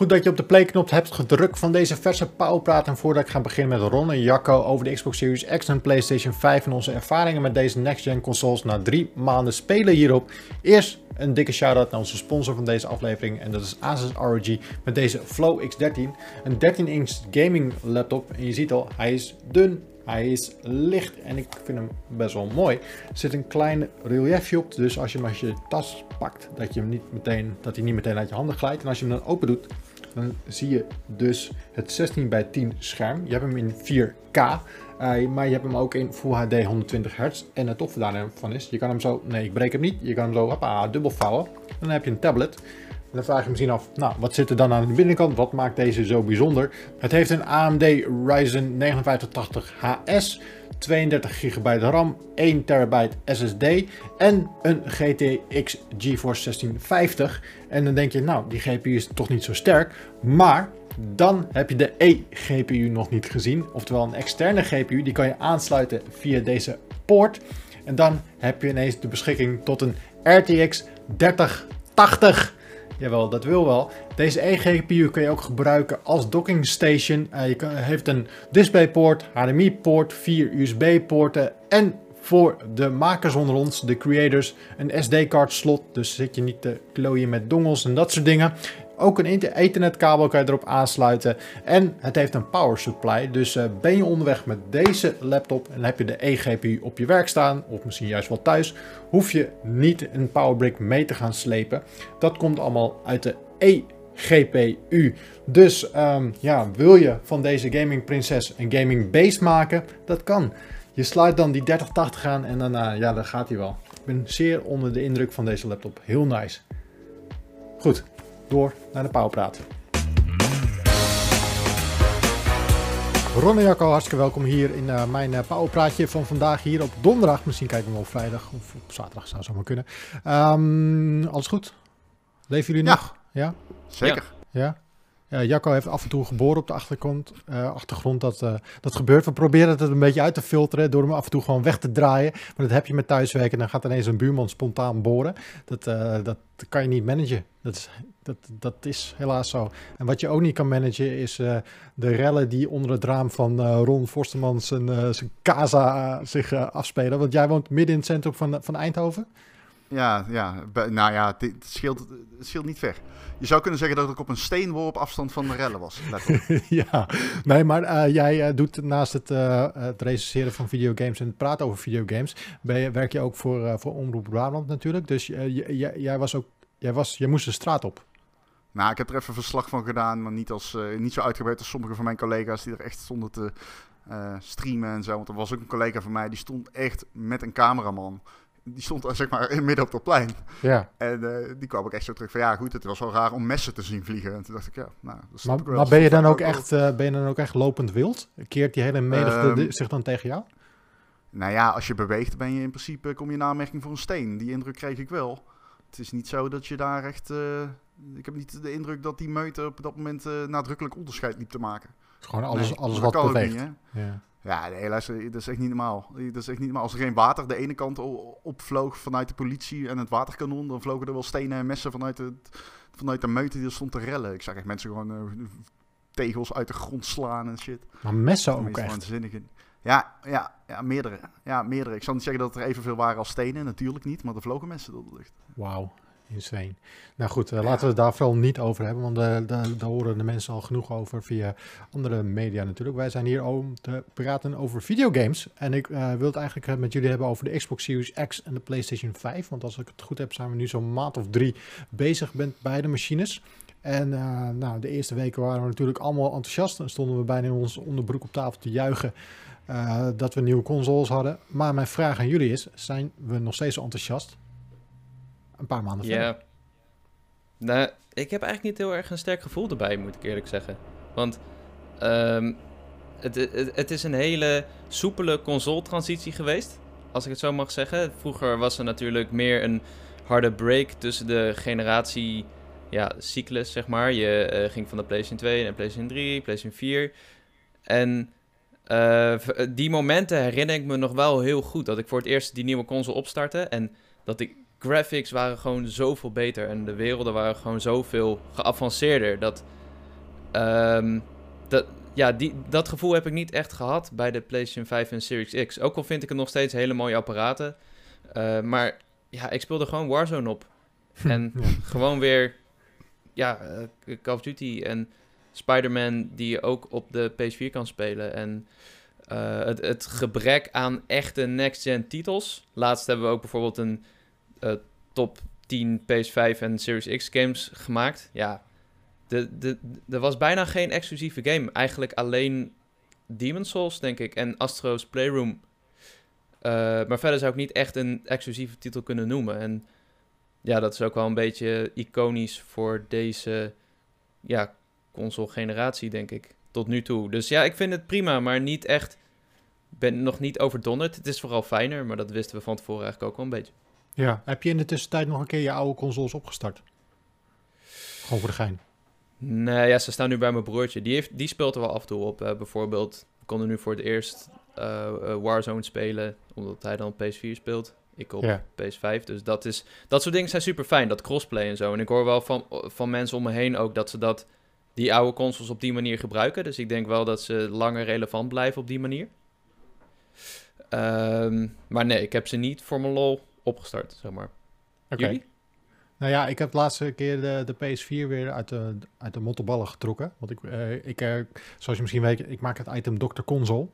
Goed dat je op de playknop hebt gedrukt van deze verse pauwpraat. En voordat ik ga beginnen met Ron en Jacco over de Xbox Series X en PlayStation 5 en onze ervaringen met deze next-gen consoles na drie maanden spelen hierop. Eerst een dikke shout-out naar onze sponsor van deze aflevering en dat is Asus ROG met deze Flow X13. Een 13-inch gaming laptop en je ziet al, hij is dun, hij is licht en ik vind hem best wel mooi. Er zit een klein reliefje op, dus als je hem als je tas pakt, dat, je hem niet meteen, dat hij niet meteen uit je handen glijdt. En als je hem dan open doet, dan zie je dus het 16 bij 10 scherm. Je hebt hem in 4K, uh, maar je hebt hem ook in Full HD 120 Hz. En het toffe daarvan is, je kan hem zo, nee ik breek hem niet, je kan hem zo dubbel vouwen. Dan heb je een tablet. En dan vraag je misschien af, nou, wat zit er dan aan de binnenkant? Wat maakt deze zo bijzonder? Het heeft een AMD Ryzen 5980 HS, 32 GB RAM, 1 TB SSD en een GTX GeForce 1650. En dan denk je, nou, die GPU is toch niet zo sterk. Maar dan heb je de E-GPU nog niet gezien. Oftewel een externe GPU, die kan je aansluiten via deze poort. En dan heb je ineens de beschikking tot een RTX 3080. Jawel, dat wil wel. Deze eGPU kun je ook gebruiken als docking station. Uh, je heeft een DisplayPort, HDMI-poort, vier USB-poorten en voor de makers onder ons, de creators, een SD-card slot. Dus zit je niet te klooien met dongels en dat soort dingen. Ook een ethernetkabel kan je erop aansluiten. En het heeft een power supply. Dus uh, ben je onderweg met deze laptop en heb je de eGPU op je werk staan, of misschien juist wel thuis, hoef je niet een powerbrick mee te gaan slepen. Dat komt allemaal uit de eGPU. Dus um, ja, wil je van deze gaming prinses een gaming base maken? Dat kan. Je sluit dan die 3080 aan en daarna, ja, dan gaat hij wel. Ik ben zeer onder de indruk van deze laptop. Heel nice. Goed, door naar de pauwpraat. Ron en Jacco, hartstikke welkom hier in uh, mijn uh, pauwpraatje van vandaag hier op donderdag. Misschien kijken we op vrijdag of op zaterdag zou zo maar kunnen. Um, alles goed? Leven jullie ja. nog? Ja? Zeker. Ja? Ja? Jacco heeft af en toe geboren op de achtergrond. Uh, achtergrond dat, uh, dat gebeurt. We proberen het een beetje uit te filteren door hem af en toe gewoon weg te draaien. Maar dat heb je met thuiswerken. Dan gaat ineens een buurman spontaan boren. Dat, uh, dat kan je niet managen. Dat is, dat, dat is helaas zo. En wat je ook niet kan managen is de rellen die onder het raam van Ron Forsterman zijn, zijn casa zich afspelen. Want jij woont midden in het centrum van, van Eindhoven. Ja, ja, nou ja, het scheelt, het scheelt niet ver. Je zou kunnen zeggen dat ik op een steenworp afstand van de rellen was. ja, nee, maar uh, jij uh, doet naast het, uh, het recenseren van videogames en het praten over videogames, ben je, werk je ook voor, voor Omroep Brabant natuurlijk. Dus jij, was ook, jij, was, jij moest de straat op. Nou, ik heb er even verslag van gedaan, maar niet, als, niet zo uitgebreid als sommige van mijn collega's die er echt stonden te streamen en zo. Want er was ook een collega van mij die stond echt met een cameraman die stond zeg maar in midden op het plein. Ja. En uh, die kwam ook echt zo terug van ja, goed, het was wel raar om messen te zien vliegen. En toen dacht ik, ja, nou, dat maar, ik wel. maar ben je dan ook echt, uh, ben je dan ook echt lopend wild? Keert die hele menigte um, zich dan tegen jou? Nou ja, als je beweegt, ben je in principe kom je in aanmerking voor een steen. Die indruk kreeg ik wel. Het is niet zo dat je daar echt. Uh, ik heb niet de indruk dat die meute op dat moment nadrukkelijk onderscheid liep te maken. Gewoon alles, alles wat beweegt. Niet, ja. Ja, nee, luister, dat is echt niet normaal. Dat is echt niet normaal. Als er geen water de ene kant opvloog vanuit de politie en het waterkanon, dan vlogen er wel stenen en messen vanuit, het, vanuit de meute die er stond te rellen. Ik zag echt mensen gewoon uh, tegels uit de grond slaan en shit. Maar messen ook echt? Ja, ja, ja, meerdere. Ja, meerdere. Ik zal niet zeggen dat er evenveel waren als stenen, natuurlijk niet, maar er vlogen mensen door de lucht. Wauw. Insane. Nou goed, uh, laten we het daar vooral niet over hebben, want uh, daar, horen de mensen al genoeg over via andere media natuurlijk. Wij zijn hier om te praten over videogames. En ik uh, wil het eigenlijk met jullie hebben over de Xbox Series X en de PlayStation 5. Want als ik het goed heb, zijn we nu zo'n maand of drie bezig met beide machines. En nou, de eerste weken waren we natuurlijk allemaal enthousiast. En stonden we bijna in ons onderbroek op tafel te juichen dat we nieuwe consoles hadden. Maar mijn vraag aan jullie is, zijn we nog steeds enthousiast? Een paar maanden ja. verder. Nou, ik heb eigenlijk niet heel erg een sterk gevoel erbij, moet ik eerlijk zeggen. Want um, het, het, het, is een hele soepele console-transitie geweest, als ik het zo mag zeggen. Vroeger was er natuurlijk meer een harde break tussen de generatie ja, cyclus, zeg maar. Je uh, ging van de PlayStation 2 naar PlayStation 3, PlayStation 4. En uh, die momenten herinner ik me nog wel heel goed. Dat ik voor het eerst die nieuwe console opstartte en dat ik graphics waren gewoon zoveel beter en de werelden waren gewoon zoveel geavanceerder. Dat ehm, dat, ja, die, dat gevoel heb ik niet echt gehad bij de PlayStation 5 en Series X. Ook al vind ik het nog steeds hele mooie apparaten. Uh, maar ja, ik speelde gewoon Warzone op. En ja. gewoon weer, ja, uh, Call of Duty en Spider-Man die je ook op de PS4 kan spelen. En uh, het, het, gebrek aan echte next-gen titels. Laatst hebben we ook bijvoorbeeld een top 10 PS5 en Series X games gemaakt. Ja, de, de, er was bijna geen exclusieve game. Eigenlijk alleen Demon Souls, denk ik, en Astro's Playroom. Uh, maar verder zou ik niet echt een exclusieve titel kunnen noemen. En ja, dat is ook wel een beetje iconisch voor deze ja, console-generatie, denk ik. Tot nu toe. Dus ja, ik vind het prima, maar niet echt. ben nog niet overdonderd. Het is vooral fijner, maar dat wisten we van tevoren eigenlijk ook wel een beetje. Ja, heb je in de tussentijd nog een keer je oude consoles opgestart? Gewoon voor de gein. Nee, ja, ze staan nu bij mijn broertje. Die, heeft, die speelt er wel af en toe op. Uh, bijvoorbeeld, we konden nu voor het eerst uh, Warzone spelen, omdat hij dan PS4 speelt. Ik op ja. PS5. Dus dat, is, dat soort dingen zijn super fijn, dat crossplay en zo. En ik hoor wel van, van mensen om me heen ook dat ze dat, die oude consoles op die manier gebruiken. Dus ik denk wel dat ze langer relevant blijven op die manier. Um, maar nee, ik heb ze niet voor mijn lol opgestart, zeg maar. Oké. Okay. Nou ja, ik heb de laatste keer de, de PS4 weer uit de, uit de mottenballen getrokken. Want ik, uh, ik uh, zoals je misschien weet, ik maak het item Dr. Console.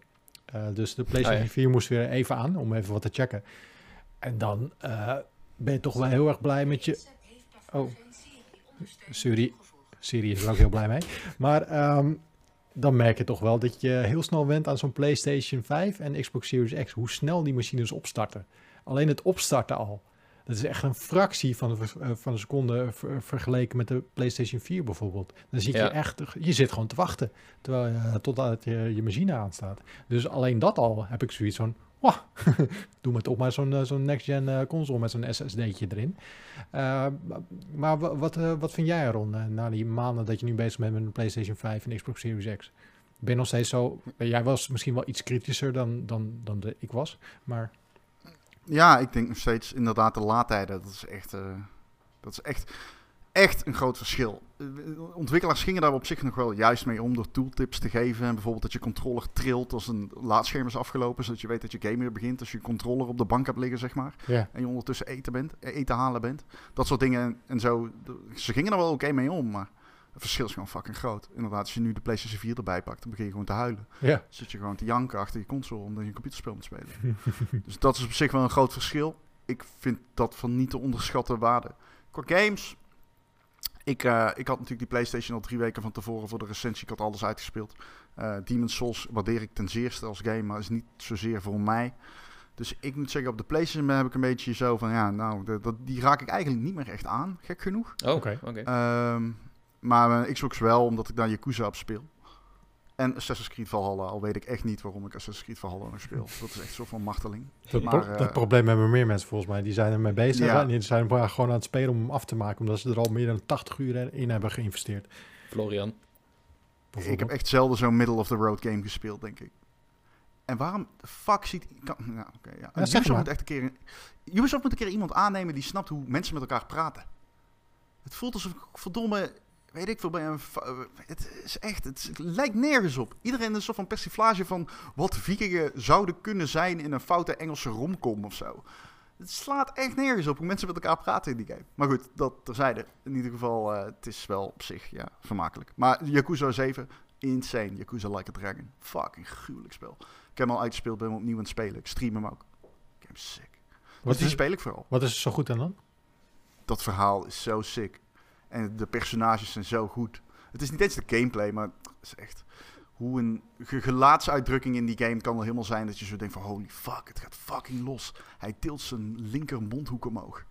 Uh, dus de PlayStation oh, ja. 4 moest weer even aan om even wat te checken. En dan ben je toch wel heel erg blij met je... Oh, Siri, Siri is er ook heel blij mee. Maar um, dan merk je toch wel dat je heel snel went aan zo'n PlayStation 5 en Xbox Series X. Hoe snel die machines opstarten. Alleen het opstarten al. Dat is echt een fractie van, de, van een seconde vergeleken met de PlayStation 4 bijvoorbeeld. Dan zit ja. je echt, je zit gewoon te wachten terwijl je, totdat je, je machine aanstaat. Dus alleen dat al heb ik zoiets van, wow, doe me toch maar zo'n zo'n next-gen console met zo'n SSD'tje erin. Uh, maar wat, uh, wat vind jij erom uh, na die maanden dat je nu bezig bent met een PlayStation 5 en Xbox Series X? Ben je nog steeds zo, jij was misschien wel iets kritischer dan, dan, dan de, ik was, maar... Ja, ik denk nog steeds inderdaad de laadtijden. Dat is echt, uh, dat is echt, echt een groot verschil. Uh, ontwikkelaars gingen daar op zich nog wel juist mee om door tooltips te geven. En bijvoorbeeld dat je controller trilt als een laadscherm is afgelopen. Zodat je weet dat je game weer begint als je controller op de bank hebt liggen, zeg maar. En je ondertussen eten, bent, eten halen bent. Dat soort dingen en zo. Ze gingen er wel oké okay mee om, maar... Het verschil is gewoon fucking groot. Inderdaad, als je nu de PlayStation 4 erbij pakt, dan begin je gewoon te huilen. Ja. Dan zit je gewoon te janken achter je console omdat je een computerspel moet spelen. dus dat is op zich wel een groot verschil. Ik vind dat van niet te onderschatten waarde. Qua games, ik, uh, ik had natuurlijk die PlayStation al drie weken van tevoren voor de recensie. Ik had alles uitgespeeld. Uh, Demon's Souls waardeer ik ten zeerste als game, maar is niet zozeer voor mij. Dus ik moet zeggen, op de PlayStation heb ik een beetje zo van, ja, nou, de, dat, die raak ik eigenlijk niet meer echt aan, gek genoeg. Oh, oké. Okay, okay. um, maar uh, Xbox wel, omdat ik daar Yakuza op speel. En Assassin's Creed Valhalla, al weet ik echt niet waarom ik Assassin's Creed Valhalla nog speel. Dat is echt zo van marteling. Dat, maar, pro uh, dat probleem hebben meer mensen volgens mij. Die zijn ermee bezig ja. en die zijn gewoon aan het spelen om hem af te maken. Omdat ze er al meer dan 80 uur in hebben geïnvesteerd. Florian. Ik heb echt zelden zo'n middle-of-the-road game gespeeld, denk ik. En waarom de fuck ziet... Kan, nou, okay, ja. ja Ubisoft, moet echt een keer, Ubisoft moet een keer iemand aannemen die snapt hoe mensen met elkaar praten. Het voelt alsof ik verdomme weet ik veel, bij een, het is echt, het lijkt nergens op. Iedereen is een soort van persiflage van wat vikingen zouden kunnen zijn in een foute Engelse romcom of zo. Het slaat echt nergens op hoe mensen met elkaar praten in die game. Maar goed, dat terzijde. In ieder geval, uh, het is wel op zich, ja, vermakelijk. Maar Yakuza 7, insane. Yakuza Like a Dragon. Fucking gruwelijk spel. Ik heb hem al uitgespeeld, ben hem opnieuw aan het spelen. Ik stream hem ook. Game sick. Wat dus die speel ik vooral. Wat is er zo goed aan dan? Dat verhaal is zo sick. En de personages zijn zo goed. Het is niet eens de gameplay, maar het is echt hoe een gelaatsuitdrukking in die game kan wel helemaal zijn dat je zo denkt van holy fuck, het gaat fucking los. Hij tilt zijn linker mondhoek omhoog.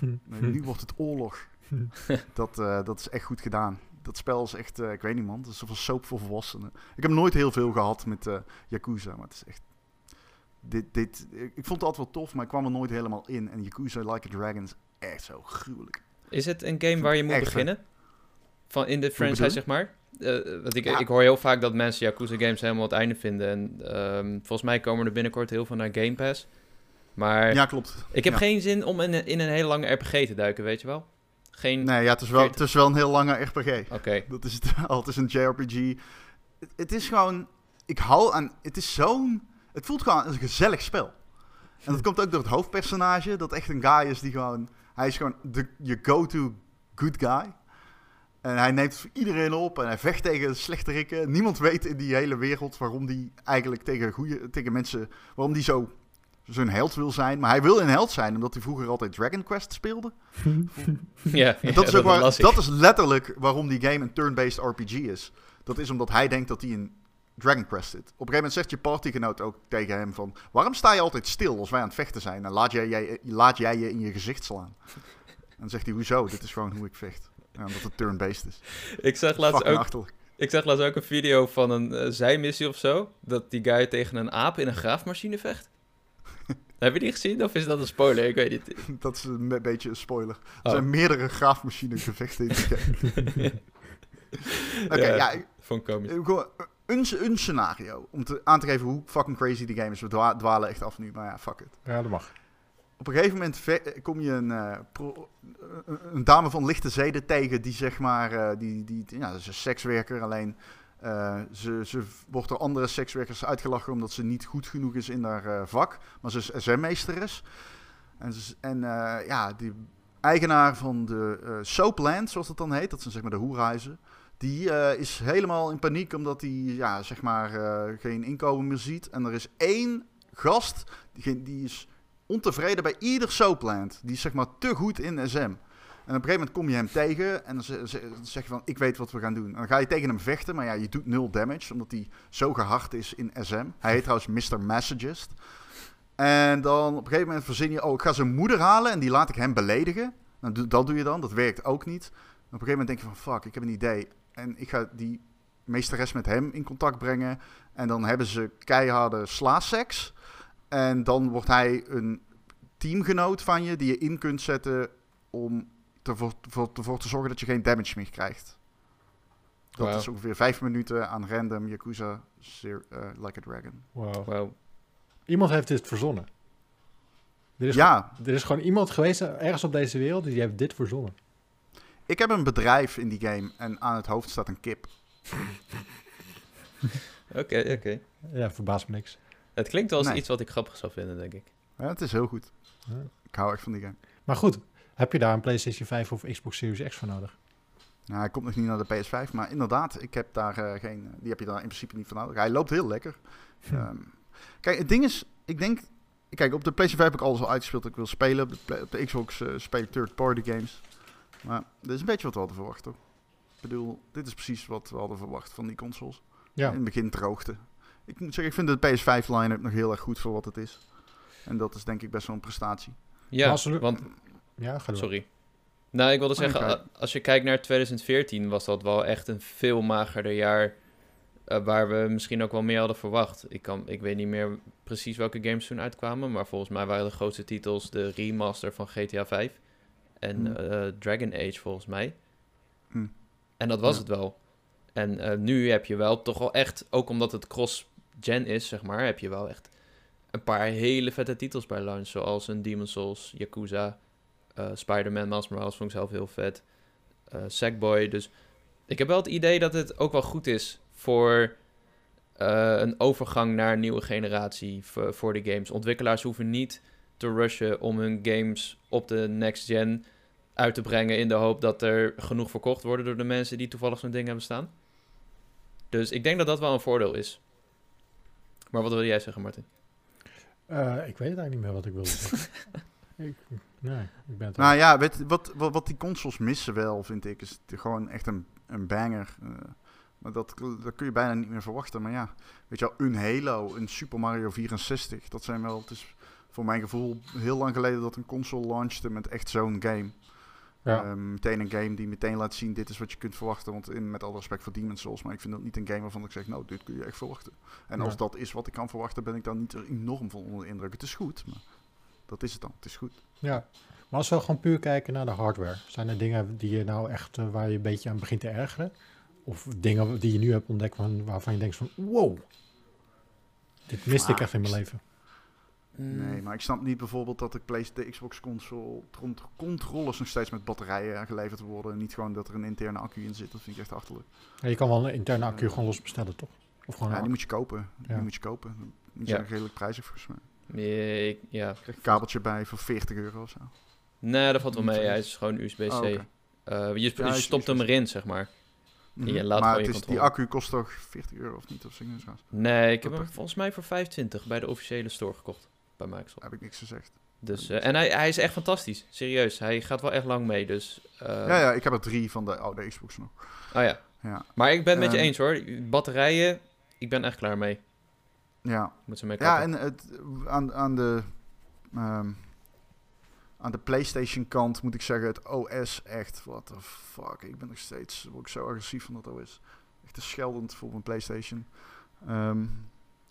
nu wordt het oorlog. dat, uh, dat is echt goed gedaan. Dat spel is echt, uh, ik weet niet man, het is zoveel soap voor volwassenen. Ik heb nooit heel veel gehad met uh, Yakuza, maar het is echt... Dit, dit, ik vond het altijd wel tof, maar ik kwam er nooit helemaal in. En Yakuza Like a Dragon is echt zo gruwelijk. Is het een game waar je moet beginnen? Van in de franchise, zeg maar? Uh, want ik, ja. ik hoor heel vaak dat mensen Yakuza games helemaal het einde vinden. En um, volgens mij komen er binnenkort heel veel naar Game Pass. Maar ja, klopt. Ik heb ja. geen zin om in, in een hele lange RPG te duiken, weet je wel? Geen... Nee, ja, het is wel, het is wel een heel lange RPG. Oké. Dat is het al. Het is een JRPG. Het, het is gewoon... Ik hou aan... Het is zo'n... Het voelt gewoon als een gezellig spel. En dat komt ook door het hoofdpersonage. Dat echt een guy is die gewoon... Hij is gewoon de, je go-to good guy. En hij neemt voor iedereen op en hij vecht tegen slechterikken. Niemand weet in die hele wereld waarom die eigenlijk tegen, goede, tegen mensen... Waarom die zo zo'n held wil zijn. Maar hij wil een held zijn omdat hij vroeger altijd Dragon Quest speelde. ja, En dat, is ook waar, ik. dat is letterlijk waarom die game een turn-based RPG is. Dat is omdat hij denkt dat hij in Dragon Quest zit. Op een gegeven moment zegt je partygenoot ook tegen hem van... Waarom sta je altijd stil als wij aan het vechten zijn? En laat jij, jij, laat jij je in je gezicht slaan. En dan zegt hij, hoezo? Dit is gewoon hoe ik vecht. Ja, omdat het turn-based is. Ik zag laatst ook achterlijk. Ik zag laatst ook een video van een eh, zijmissie of zo. Dat die guy tegen een aap in een graafmachine vecht. Heb je die gezien of is dat een spoiler? Ik weet niet. Dat is een be- beetje een spoiler. Er Oh. zijn meerdere graafmachine gevechten in die game. Oké, Ja. ja, ik- Vond ik komisch. Eh, een, een scenario. Om te, aan te geven hoe fucking crazy die game is. We dwa- dwalen echt af nu, maar ja, fuck it. Ja, dat mag. Op een gegeven moment ve- kom je een, eh, pro- een- een dame van lichte zeden tegen die zeg maar, eh, die, die, ja, dat is een sekswerker. Alleen eh, ze, ze wordt door andere sekswerkers uitgelachen omdat ze niet goed genoeg is in haar eh, vak. Maar ze is SM-meesteres. En, ze en eh, ja, die eigenaar van de eh Soapland, zoals dat dan heet, dat zijn zeg maar de hoerhuizen. Die eh, is helemaal in paniek omdat hij ja, zeg maar, eh, geen inkomen meer ziet. En er is één gast, die, die is ontevreden bij ieder soapland. Die is zeg maar te goed in SM. En op een gegeven moment kom je hem tegen en dan ze- ze- dan zeg je van, ik weet wat we gaan doen. En dan ga je tegen hem vechten, maar ja, je doet nul damage, omdat hij zo gehard is in SM. Hij heet trouwens Mr. Massagist. En dan op een gegeven moment verzin je, oh, ik ga zijn moeder halen en die laat ik hem beledigen. Doe, dat doe je dan, dat werkt ook niet. En op een gegeven moment denk je van, fuck, ik heb een idee. En ik ga die meesteres met hem in contact brengen. En dan hebben ze keiharde slaaseks. En dan wordt hij een teamgenoot van je die je in kunt zetten om ervoor, voor, ervoor te zorgen dat je geen damage meer krijgt. Dat is ongeveer vijf minuten aan random Yakuza eh, Like a Dragon. Wow. Iemand heeft dit verzonnen. Er is, Ja, er is gewoon iemand geweest ergens op deze wereld die heeft dit verzonnen. Ik heb een bedrijf in die game en aan het hoofd staat een kip. Oké, oké. Ja, verbaast me niks. Het klinkt wel als Nee. iets wat ik grappig zou vinden, denk ik. Ja, het is heel goed. Ja. Ik hou echt van die game. Maar goed, heb je daar een PlayStation 5 of Xbox Series X voor nodig? Nou, hij komt nog niet naar de PS5, maar inderdaad, ik heb daar eh, geen, die heb je daar in principe niet voor nodig. Hij loopt heel lekker. Hm. Ehm, kijk, het ding is, ik denk, kijk, op de PlayStation 5 heb ik alles al uitgespeeld dat ik wil spelen. Op de, Play- op de Xbox eh, speel ik third-party games. Maar dit is een beetje wat we hadden verwacht, hoor. Ik bedoel, dit is precies wat we hadden verwacht van die consoles. Ja, In het begin droogte. Ik moet zeggen, ik vind de PS5 line-up nog heel erg goed voor wat het is. En dat is denk ik best wel een prestatie. Ja, er- want... ja ga door. Sorry. Nou, ik wilde Oh, zeggen, als je kijkt naar 2014, was dat wel echt een veel magerder jaar. eh, waar we misschien ook wel meer hadden verwacht. Ik, kan, ik weet niet meer precies welke games toen uitkwamen. Maar volgens mij waren de grootste titels de remaster van GTA 5. En Hmm. eh, Dragon Age volgens mij. Hmm. En dat was Ja. het wel. En eh, nu heb je wel toch wel echt, ook omdat het cross-gen is, zeg maar, heb je wel echt een paar hele vette titels bij launch. Zoals een Demon's Souls, Yakuza, eh, Spider-Man, Miles Morales vond ik zelf heel vet. Sackboy. Dus ik heb wel het idee dat het ook wel goed is voor een overgang naar een nieuwe generatie voor de games. Ontwikkelaars hoeven niet te rushen om hun games op de next gen uit te brengen in de hoop dat er genoeg verkocht worden door de mensen die toevallig zo'n ding hebben staan. Dus ik denk dat dat wel een voordeel is. Maar wat wil jij zeggen, Martin? Eh, ik weet het eigenlijk niet meer wat ik wilde zeggen. ik, nee, ik ben het Nou ja, weet, je, wat, wat, wat die consoles missen wel, vind ik, is gewoon echt een, een banger. eh, maar dat, dat kun je bijna niet meer verwachten. Maar ja, weet je wel, een Halo, een Super Mario 64, dat zijn wel, het is voor mijn gevoel heel lang geleden dat een console launchte met echt zo'n game. Ja. Ehm, meteen een game die meteen laat zien, dit is wat je kunt verwachten. Want in, met alle respect voor Demon's Souls, maar ik vind dat niet een game waarvan ik zeg, nou, dit kun je echt verwachten. En als dat is wat ik kan verwachten, ben ik dan niet er enorm van onder de indruk. Het is goed, maar dat is het dan. Het is goed. Ja, maar als we gewoon puur kijken naar de hardware, zijn er dingen die je nou echt eh, waar je een beetje aan begint te ergeren? Of dingen die je nu hebt ontdekt van, waarvan je denkt van wow, dit miste ik echt in mijn leven. Mm, Nee, maar ik snap niet bijvoorbeeld dat de, de Xbox console tron- controllers nog steeds met batterijen geleverd worden. En niet gewoon dat er een interne accu in zit. Dat vind ik echt achterlijk. Ja, je kan wel een interne accu gewoon los bestellen, toch? Of gewoon Ja, die moet je kopen. Die Ja. moet je kopen. Die Ja. zijn redelijk prijzig volgens mij. Ja, ik- ja. Een kabeltje bij voor 40 euro of zo. Nee, dat valt wel mee. Hij is gewoon USB-C. Oh. Eh, je, Ja, stopt hem erin, zeg maar. Je laat maar het is, die accu kost toch 40 euro of niet? Of zo. Nee, ik heb hem volgens mij voor 25 bij de officiële store gekocht. Bij Microsoft. Heb ik niks gezegd. Dus, eh, en hij, hij is echt fantastisch. Serieus. Hij gaat wel echt lang mee. Dus, eh, ja, ja, ik heb er drie van de oude Xbox nog. Oh ja. Ja. Maar ik ben het met je Ehm. eens hoor. Batterijen, ik ben echt klaar mee. Ja, Moet ze mee ja en het, aan, aan, de, ehm, aan de PlayStation kant moet ik zeggen, het OS echt, what the fuck. Ik ben nog steeds word ik zo agressief van dat OS. Echt te scheldend voor mijn PlayStation. Ehm,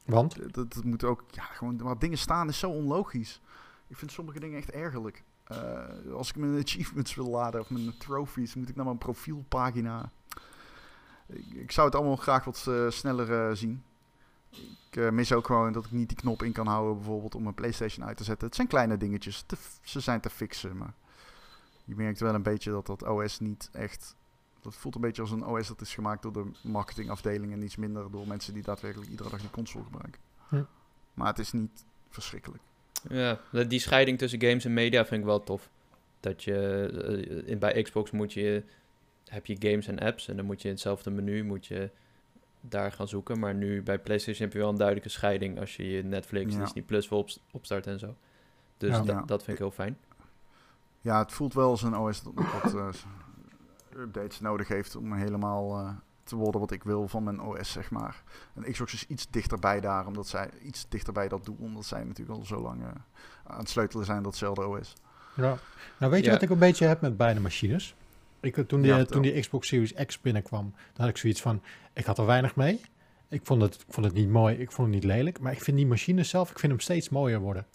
Want? dat, moet ook, ja, gewoon waar dingen staan is zo onlogisch. Ik vind sommige dingen echt ergerlijk. Eh, als ik mijn achievements wil laden of mijn trophies, moet ik naar mijn profielpagina. Ik, zou het allemaal graag wat eh, sneller eh, zien. Ik mis ook gewoon dat ik niet die knop in kan houden, bijvoorbeeld om mijn PlayStation uit te zetten. Het zijn kleine dingetjes, ze zijn te fixen, maar je merkt wel een beetje dat dat OS niet echt. Dat voelt een beetje als een OS dat is gemaakt door de marketingafdeling en iets minder door mensen die daadwerkelijk iedere dag die console gebruiken. Hm. Maar het is niet verschrikkelijk. Ja, dat- die scheiding tussen games en media vind ik wel tof. Dat je, eh, in, bij Xbox moet je, heb je games en apps en dan moet je in hetzelfde menu moet je daar gaan zoeken. Maar nu bij PlayStation heb je wel een duidelijke scheiding als je je Netflix, Ja. Disney Plus wil opst- opstart en zo. Dus Ja. da- Ja. dat vind ik heel fijn. Ja, het voelt wel als een OS dat wat eh, updates nodig heeft om helemaal eh, te worden wat ik wil van mijn OS, zeg maar. En Xbox is iets dichterbij daar, omdat zij iets dichterbij dat doel, omdat zij natuurlijk al zo lang eh, aan het sleutelen zijn datzelfde OS. Ja. Nou, weet je Ja. wat ik een beetje heb met beide machines? Ik, eh, toen, die, Ja, toen die Xbox Series X binnenkwam, dan had ik zoiets van, ik had er weinig mee. Ik vond, het, ik vond het niet mooi, ik vond het niet lelijk. Maar ik vind die machine zelf, ik vind hem steeds mooier worden.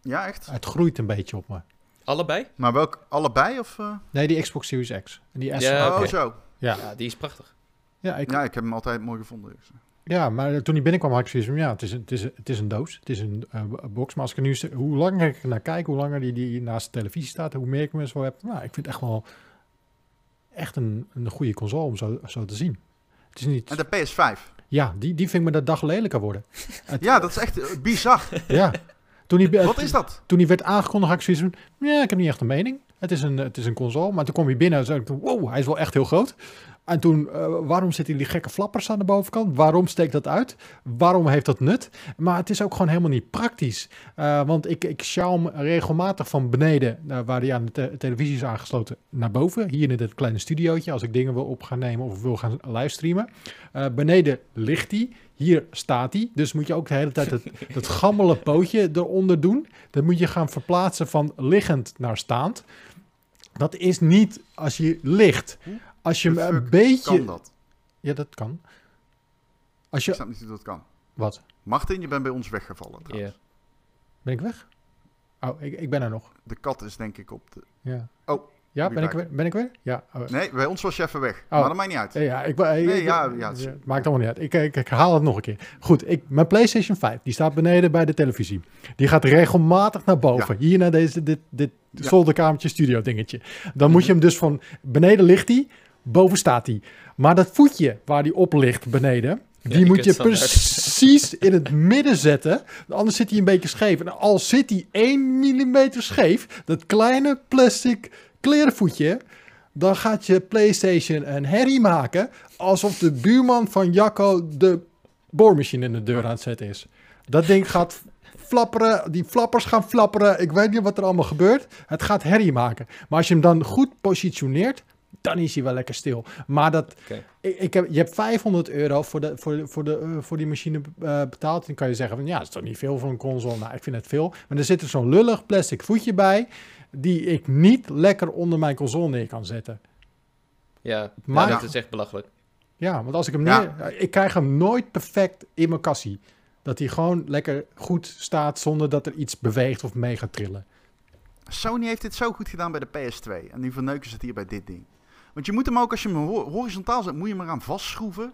Ja, echt? Het groeit een beetje op me. Allebei? Maar welk, allebei of? eh? Nee, die Xbox Series X. En die S. Ja, Ja, oh, zo. ja. Ja, die is prachtig. ik, Ja, ik heb hem altijd mooi gevonden. dus. ja, maar toen die binnenkwam had ik zoiets van, ja, het is een, het is een, het is een doos. Het is een eh, box. Maar als ik er nu, hoe langer ik er naar kijk, hoe langer die, die naast de televisie staat, hoe meer ik hem zo heb. Nou, ik vind het echt wel echt een, een goede console om zo, zo te zien. Het is niet... En de PS5. Ja, die, die vind ik me de dag lelijker worden. Ja, dat is echt eh, bizar. Ja. Toen die, Wat is dat? Toen die werd aangekondigd, had ik zoiets van... Ja, ik heb niet echt een mening. Het is een, het is een console. Maar toen kwam hij binnen en zei ik... Wow, hij is wel echt heel groot. En toen, eh, waarom zitten die gekke flappers aan de bovenkant? Waarom steekt dat uit? Waarom heeft dat nut? Maar het is ook gewoon helemaal niet praktisch. Eh, want ik, ik sjouw hem regelmatig van beneden, eh, waar hij aan de te- televisie is aangesloten, naar boven. Hier in dit kleine studiootje, als ik dingen wil op gaan nemen of wil gaan livestreamen. Beneden ligt hij. Hier staat hij. Dus moet je ook de hele tijd het, dat gammele pootje eronder doen. Dan moet je gaan verplaatsen van liggend naar staand. Dat is niet als je ligt. Als je hem een beetje... Kan dat? Ja, dat kan. Als Ik je... snap niet hoe dat kan. Wat? Martin, je bent bij ons weggevallen. Ja. trouwens. Ben ik weg? Oh, ik, ik ben er nog. De kat is denk ik op de... Ja. Oh, Ja, be ben ik, weer, ben ik weer? Ja. oh. Nee, bij ons was je even weg. Oh. Maar dat maakt niet uit. Ja, ja, ik, ik, Nee, ik- ja, ja, het is- maakt allemaal niet uit. Ik, ik, ik herhaal het nog een keer. Goed, ik, mijn PlayStation 5, die staat beneden bij de televisie. Die gaat regelmatig naar boven. Hier naar deze, dit, dit Ja. Zolderkamertje studio dingetje. Dan moet je hem dus van beneden ligt hij, boven staat hij. Maar dat voetje waar die op ligt beneden, die moet je precies in het midden zetten. Anders zit hij een beetje scheef. En al zit hij 1 mm scheef, dat kleine plastic klerenvoetje, dan gaat je PlayStation een herrie maken alsof de buurman van Jacco de boormachine in de deur aan het zetten is. Dat ding gaat flapperen, die flappers gaan flapperen. Ik weet niet wat er allemaal gebeurt. Het gaat herrie maken. Maar als je hem dan goed positioneert, dan is hij wel lekker stil. Maar dat, ik, ik heb, je hebt 500 euro voor, de, voor, de, voor, de, eh, voor die machine eh, betaald. Dan kan je zeggen van ja, dat is toch niet veel voor een console. Nou, ik vind het veel. Maar er zit er zo'n lullig plastic voetje bij, die ik niet lekker onder mijn console neer kan zetten. Ja, Maar- ja, dat is echt belachelijk. Ja, want als ik hem Ja. neer... Ik krijg hem nooit perfect in mijn kassie. Dat hij gewoon lekker goed staat zonder dat er iets beweegt of mee gaat trillen. Sony heeft dit zo goed gedaan bij de PS2. En nu verneuken ze het hier bij dit ding. Want je moet hem ook, als je hem ho- horizontaal zet, moet je hem eraan vastschroeven.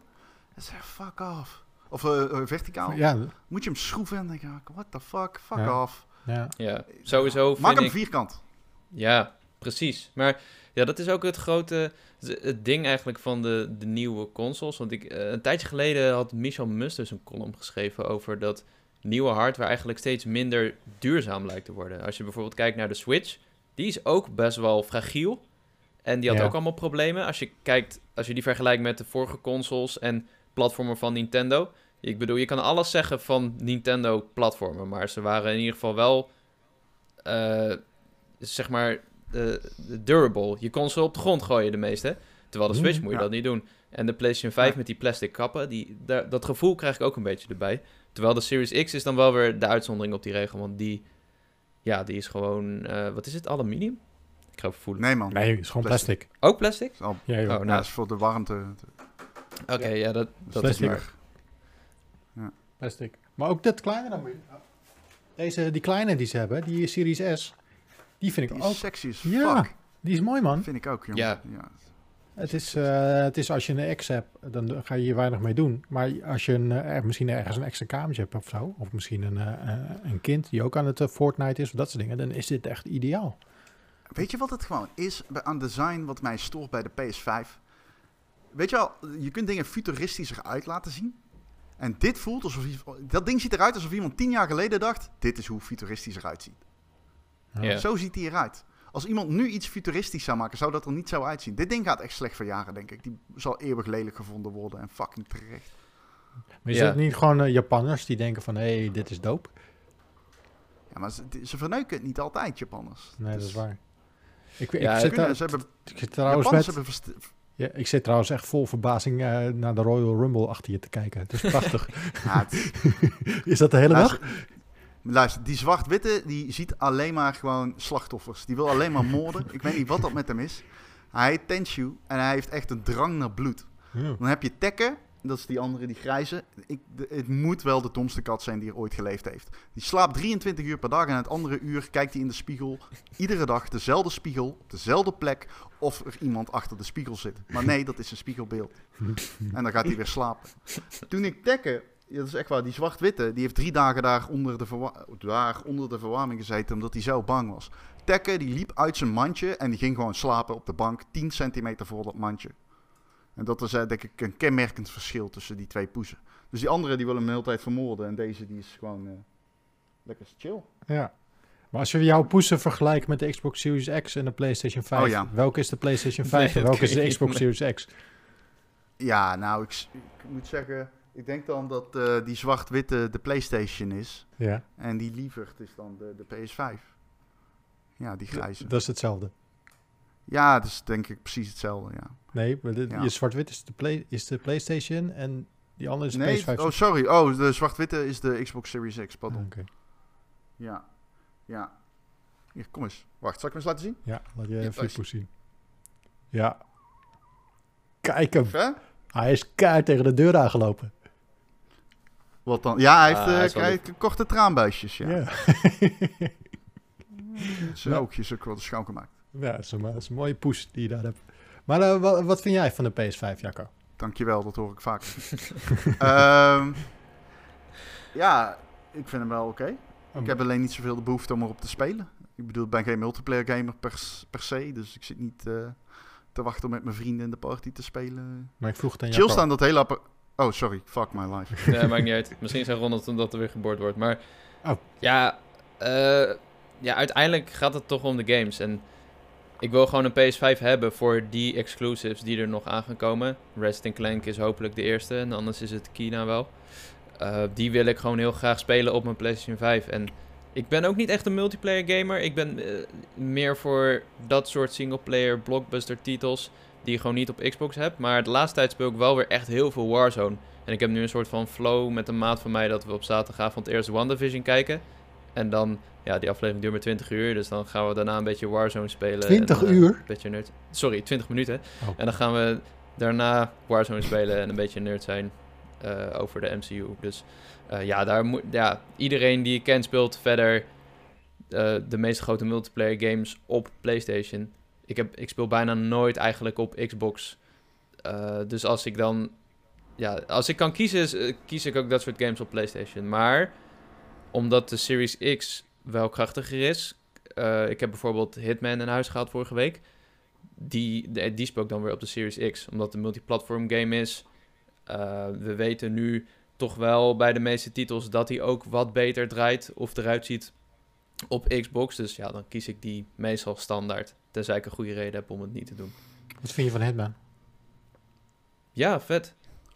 Is echt fuck off. of eh, eh, verticaal, Ja, moet je hem schroeven en dan denk je, what the fuck, fuck Ja. off. ja. Ja, sowieso Maak hem ik... vierkant. Ja, precies. Maar ja, dat is ook het grote het ding eigenlijk van de, de nieuwe consoles. Want ik, eh, een tijdje geleden had Michel Musters een column geschreven over dat nieuwe hardware eigenlijk steeds minder duurzaam lijkt te worden. Als je bijvoorbeeld kijkt naar de Switch, die is ook best wel fragiel. En die had Ja. ook allemaal problemen. Als je kijkt, als je die vergelijkt met de vorige consoles en platformen van Nintendo. Ik bedoel, je kan alles zeggen van Nintendo-platformen, maar ze waren in ieder geval wel, eh, zeg maar, durable. Je kon ze op de grond gooien, de meeste. Terwijl de Switch Mm, moet je ja. dat niet doen. En de PlayStation 5 Ja. met die plastic kappen, die, daar, dat gevoel krijg ik ook een beetje erbij. Terwijl de Series X is dan wel weer de uitzondering op die regel, want die, ja, die is gewoon, eh, wat is het, aluminium? Ik ga even voelen. Nee man. Nee, het is gewoon Plastic. plastic. Ook plastic? Oh, Ja, joh. Oh, ja, nou, dat is voor de warmte. oké, ja, dat, dat is Plastic. maar. plastic. Maar ook dat kleine dan. Deze, die kleine die ze hebben, die Series S, die vind ik Die ook. is sexy as Ja. Die is mooi, man. Vind ik ook, jongen. Ja. ja. Het is, eh, het is als je een X hebt, dan ga je hier weinig mee doen. Maar als je een, eh, misschien ergens een extra kamertje hebt of zo, of misschien een, eh, een kind die ook aan het Fortnite is, of dat soort dingen, dan is dit echt ideaal. Weet je wat het gewoon is bij- aan design wat mij stoort bij de PS5? Weet je wel, je kunt dingen futuristischer uit laten zien. En dit voelt alsof... Dat ding ziet eruit alsof iemand tien jaar geleden dacht... Dit is hoe futuristisch eruit ziet. Ja. Zo ziet hij eruit. Als iemand nu iets futuristisch zou maken, zou dat er niet zo uitzien. Dit ding gaat echt slecht voor jaren, denk ik. Die zal eeuwig lelijk gevonden worden en fucking terecht. Maar is Ja. het niet gewoon eh, Japanners die denken van, hé, hey, dit is dope? Ja, maar ze, ze verneuken het niet altijd, Japanners. Nee, dat is waar. Ik, ik, Ja, zit, kunnen- ze hebben, trouwens met, hebben ja, ik zit trouwens echt vol verbazing eh, naar de Royal Rumble achter je te kijken. Het is prachtig. Ja, het- is dat de hele dag? luister, luister, die zwart-witte die ziet alleen maar gewoon slachtoffers. Die wil alleen maar moorden. Ik weet niet wat dat met hem is. Hij heet Tenshu en hij heeft echt een drang naar bloed. Ja. Dan heb je Tekken, dat is die andere, die grijze. Ik, het moet wel de domste kat zijn die er ooit geleefd heeft. Die slaapt 23 uur per dag en het andere uur kijkt hij in de spiegel. Iedere dag dezelfde spiegel, op dezelfde plek, of er iemand achter de spiegel zit. Maar nee, dat is een spiegelbeeld. En dan gaat hij weer slapen. Toen ik Tekken, dat is echt waar, die zwart-witte, die heeft drie dagen daar onder de, daar onder de verwarming gezeten omdat hij zo bang was. Tekken, die liep uit zijn mandje en die ging gewoon slapen op de bank 10 centimeter voor dat mandje. En dat is eh, denk ik een kenmerkend verschil tussen die twee poezen. Dus die andere die wil hem de hele tijd vermoorden en deze die is gewoon eh, lekker chill. Ja. Maar als je jouw poesen vergelijkt met de Xbox Series X en de PlayStation 5, Oh ja. welke is de PlayStation Nee, 5 en welke is de Xbox Series X? Ja, nou, ik, ik moet zeggen, ik denk dan dat eh, die zwart-witte de PlayStation is. Ja, En die lieverd is dan de, de PS5. Ja, die grijze. dat is hetzelfde. Ja, dat is denk ik precies hetzelfde, ja. Nee, maar de, Ja. je zwart-wit is de, play, is de PlayStation en die andere is de Nee, PS5. oh sorry. Oh, de zwart-witte is de Xbox Series X, Ah, pardon. Oké. Ja, ja. Hier, kom eens. Wacht, zal ik hem eens laten zien? Ja, laat je Ja, even zien. Ja. Kijk hem. Hè? Hij is keihard tegen de deur aangelopen. Wat dan? Ja, hij heeft, Ah, eh, hij heeft korte traanbuisjes, ja. Ja. Zijn Ja. oogjes ook wel schoon gemaakt. Ja, dat is, een, dat is een mooie poes die je daar hebt. Maar eh, wat, wat vind jij van de PS5, Jacco? Dankjewel, dat hoor ik vaak. Ehm, ja, ik vind hem wel oké. Ik heb alleen niet zoveel de behoefte om erop te spelen. Ik bedoel, ik ben geen multiplayer gamer per, se, dus ik zit niet eh, te wachten om met mijn vrienden in de party te spelen. Maar ik vroeg het aan Chill staan dat hele appa- Oh, sorry. Fuck my life. Nee, maakt niet uit. Misschien zijn Ronald omdat er weer geboord wordt. Maar Oh. ja, eh, ja, uiteindelijk gaat het toch om de games. En ik wil gewoon een PS5 hebben voor die exclusives die er nog aan gaan komen. Resident Clank is hopelijk de eerste. En anders is het Kina wel. Eh, die wil ik gewoon heel graag spelen op mijn PlayStation 5. En ik ben ook niet echt een multiplayer gamer. Ik ben eh, meer voor dat soort singleplayer blockbuster titels die je gewoon niet op Xbox hebt. Maar de laatste tijd speel ik wel weer echt heel veel Warzone. En ik heb nu een soort van flow met een maat van mij dat we op zaterdagavond eerst WandaVision kijken. En dan, ja, die aflevering duurt maar 20 uur. Dus dan gaan we daarna een beetje Warzone spelen. 20 en, eh, uur? Een beetje nerd. Sorry, 20 minuten. Oh. En dan gaan we daarna Warzone spelen en een beetje nerd zijn eh, over de MCU. Dus eh, ja, daar moet, ja, iedereen die je kent speelt verder de meest grote multiplayer games op PlayStation. Ik, heb, ik speel bijna nooit eigenlijk op Xbox. Dus als ik dan ja, als ik kan kiezen, kies ik ook dat soort games op PlayStation. Maar omdat de Series X wel krachtiger is. eh, ik heb bijvoorbeeld Hitman in huis gehaald vorige week. Die, die speel ik dan weer op de Series X. Omdat het een multiplatform game is. Eh, we weten nu toch wel bij de meeste titels dat hij ook wat beter draait of eruit ziet op Xbox. Dus ja, dan kies ik die meestal standaard. Tenzij ik een goede reden heb om het niet te doen. Wat vind je van Hitman? Ja, vet.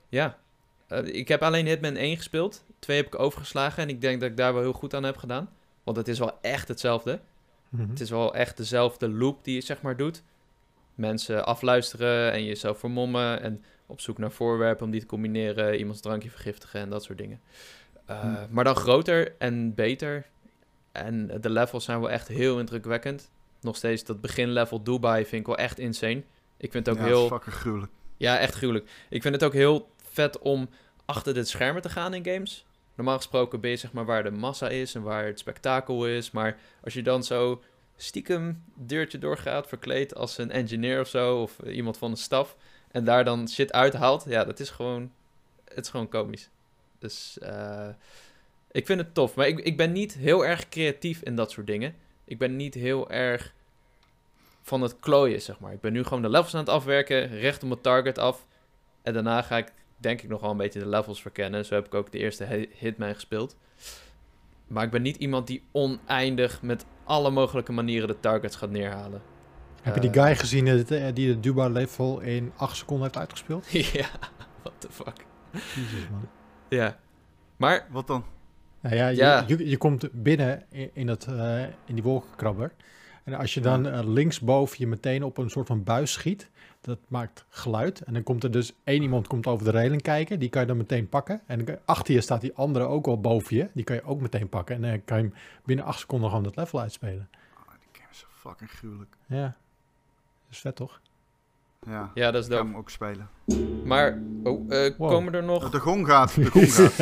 Ja. Eh, ik heb alleen Hitman 1 gespeeld. 2 heb ik overgeslagen en ik denk dat ik daar wel heel goed aan heb gedaan. Want het is wel echt hetzelfde. Mhm. Het is wel echt dezelfde loop die je zeg maar doet. Mensen afluisteren en jezelf vermommen en op zoek naar voorwerpen om die te combineren, iemands drankje vergiftigen en dat soort dingen. Eh, Hm. Maar dan groter en beter. En de levels zijn wel echt heel indrukwekkend. Nog steeds dat beginlevel Dubai vind ik wel echt insane. Ik vind het ook ja, heel... fucking gruwelijk. Ja, echt gruwelijk. Ik vind het ook heel vet om achter dit schermen te gaan in games. Normaal gesproken ben je zeg maar waar de massa is en waar het spektakel is. Maar als je dan zo stiekem deurtje doorgaat, verkleed als een engineer of zo, of iemand van de staf, en daar dan shit uithaalt, ja, dat is gewoon, het is gewoon komisch. Dus eh, ik vind het tof. Maar ik, ik ben niet heel erg creatief in dat soort dingen. Ik ben niet heel erg van het klooien, zeg maar. Ik ben nu gewoon de levels aan het afwerken, recht op mijn target af. En daarna ga ik, denk ik, nog wel een beetje de levels verkennen. Zo heb ik ook de eerste Hi- Hitman gespeeld. Maar ik ben niet iemand die oneindig met alle mogelijke manieren de targets gaat neerhalen. Heb je die Eh, guy gezien eh, die de Dubai level in 8 seconden heeft uitgespeeld? ja, what the fuck. Jezus man. Ja. Maar, Wat dan? Nou ja, je, Ja. Je, je komt binnen in, in, dat, eh, in die wolkenkrabber. En als je dan eh, linksboven je meteen op een soort van buis schiet, dat maakt geluid. En dan komt er dus één iemand komt over de reling kijken, die kan je dan meteen pakken. En achter je staat die andere ook al boven je, die kan je ook meteen pakken. En dan kan je hem binnen acht seconden gewoon dat level uitspelen. Oh, die game is zo fucking gruwelijk. Ja, dat is vet toch? Ja, ja, dat is ik ga dope. hem ook spelen. Maar, oh, eh, Wow. komen er nog... De gong gaat, de gong gaat.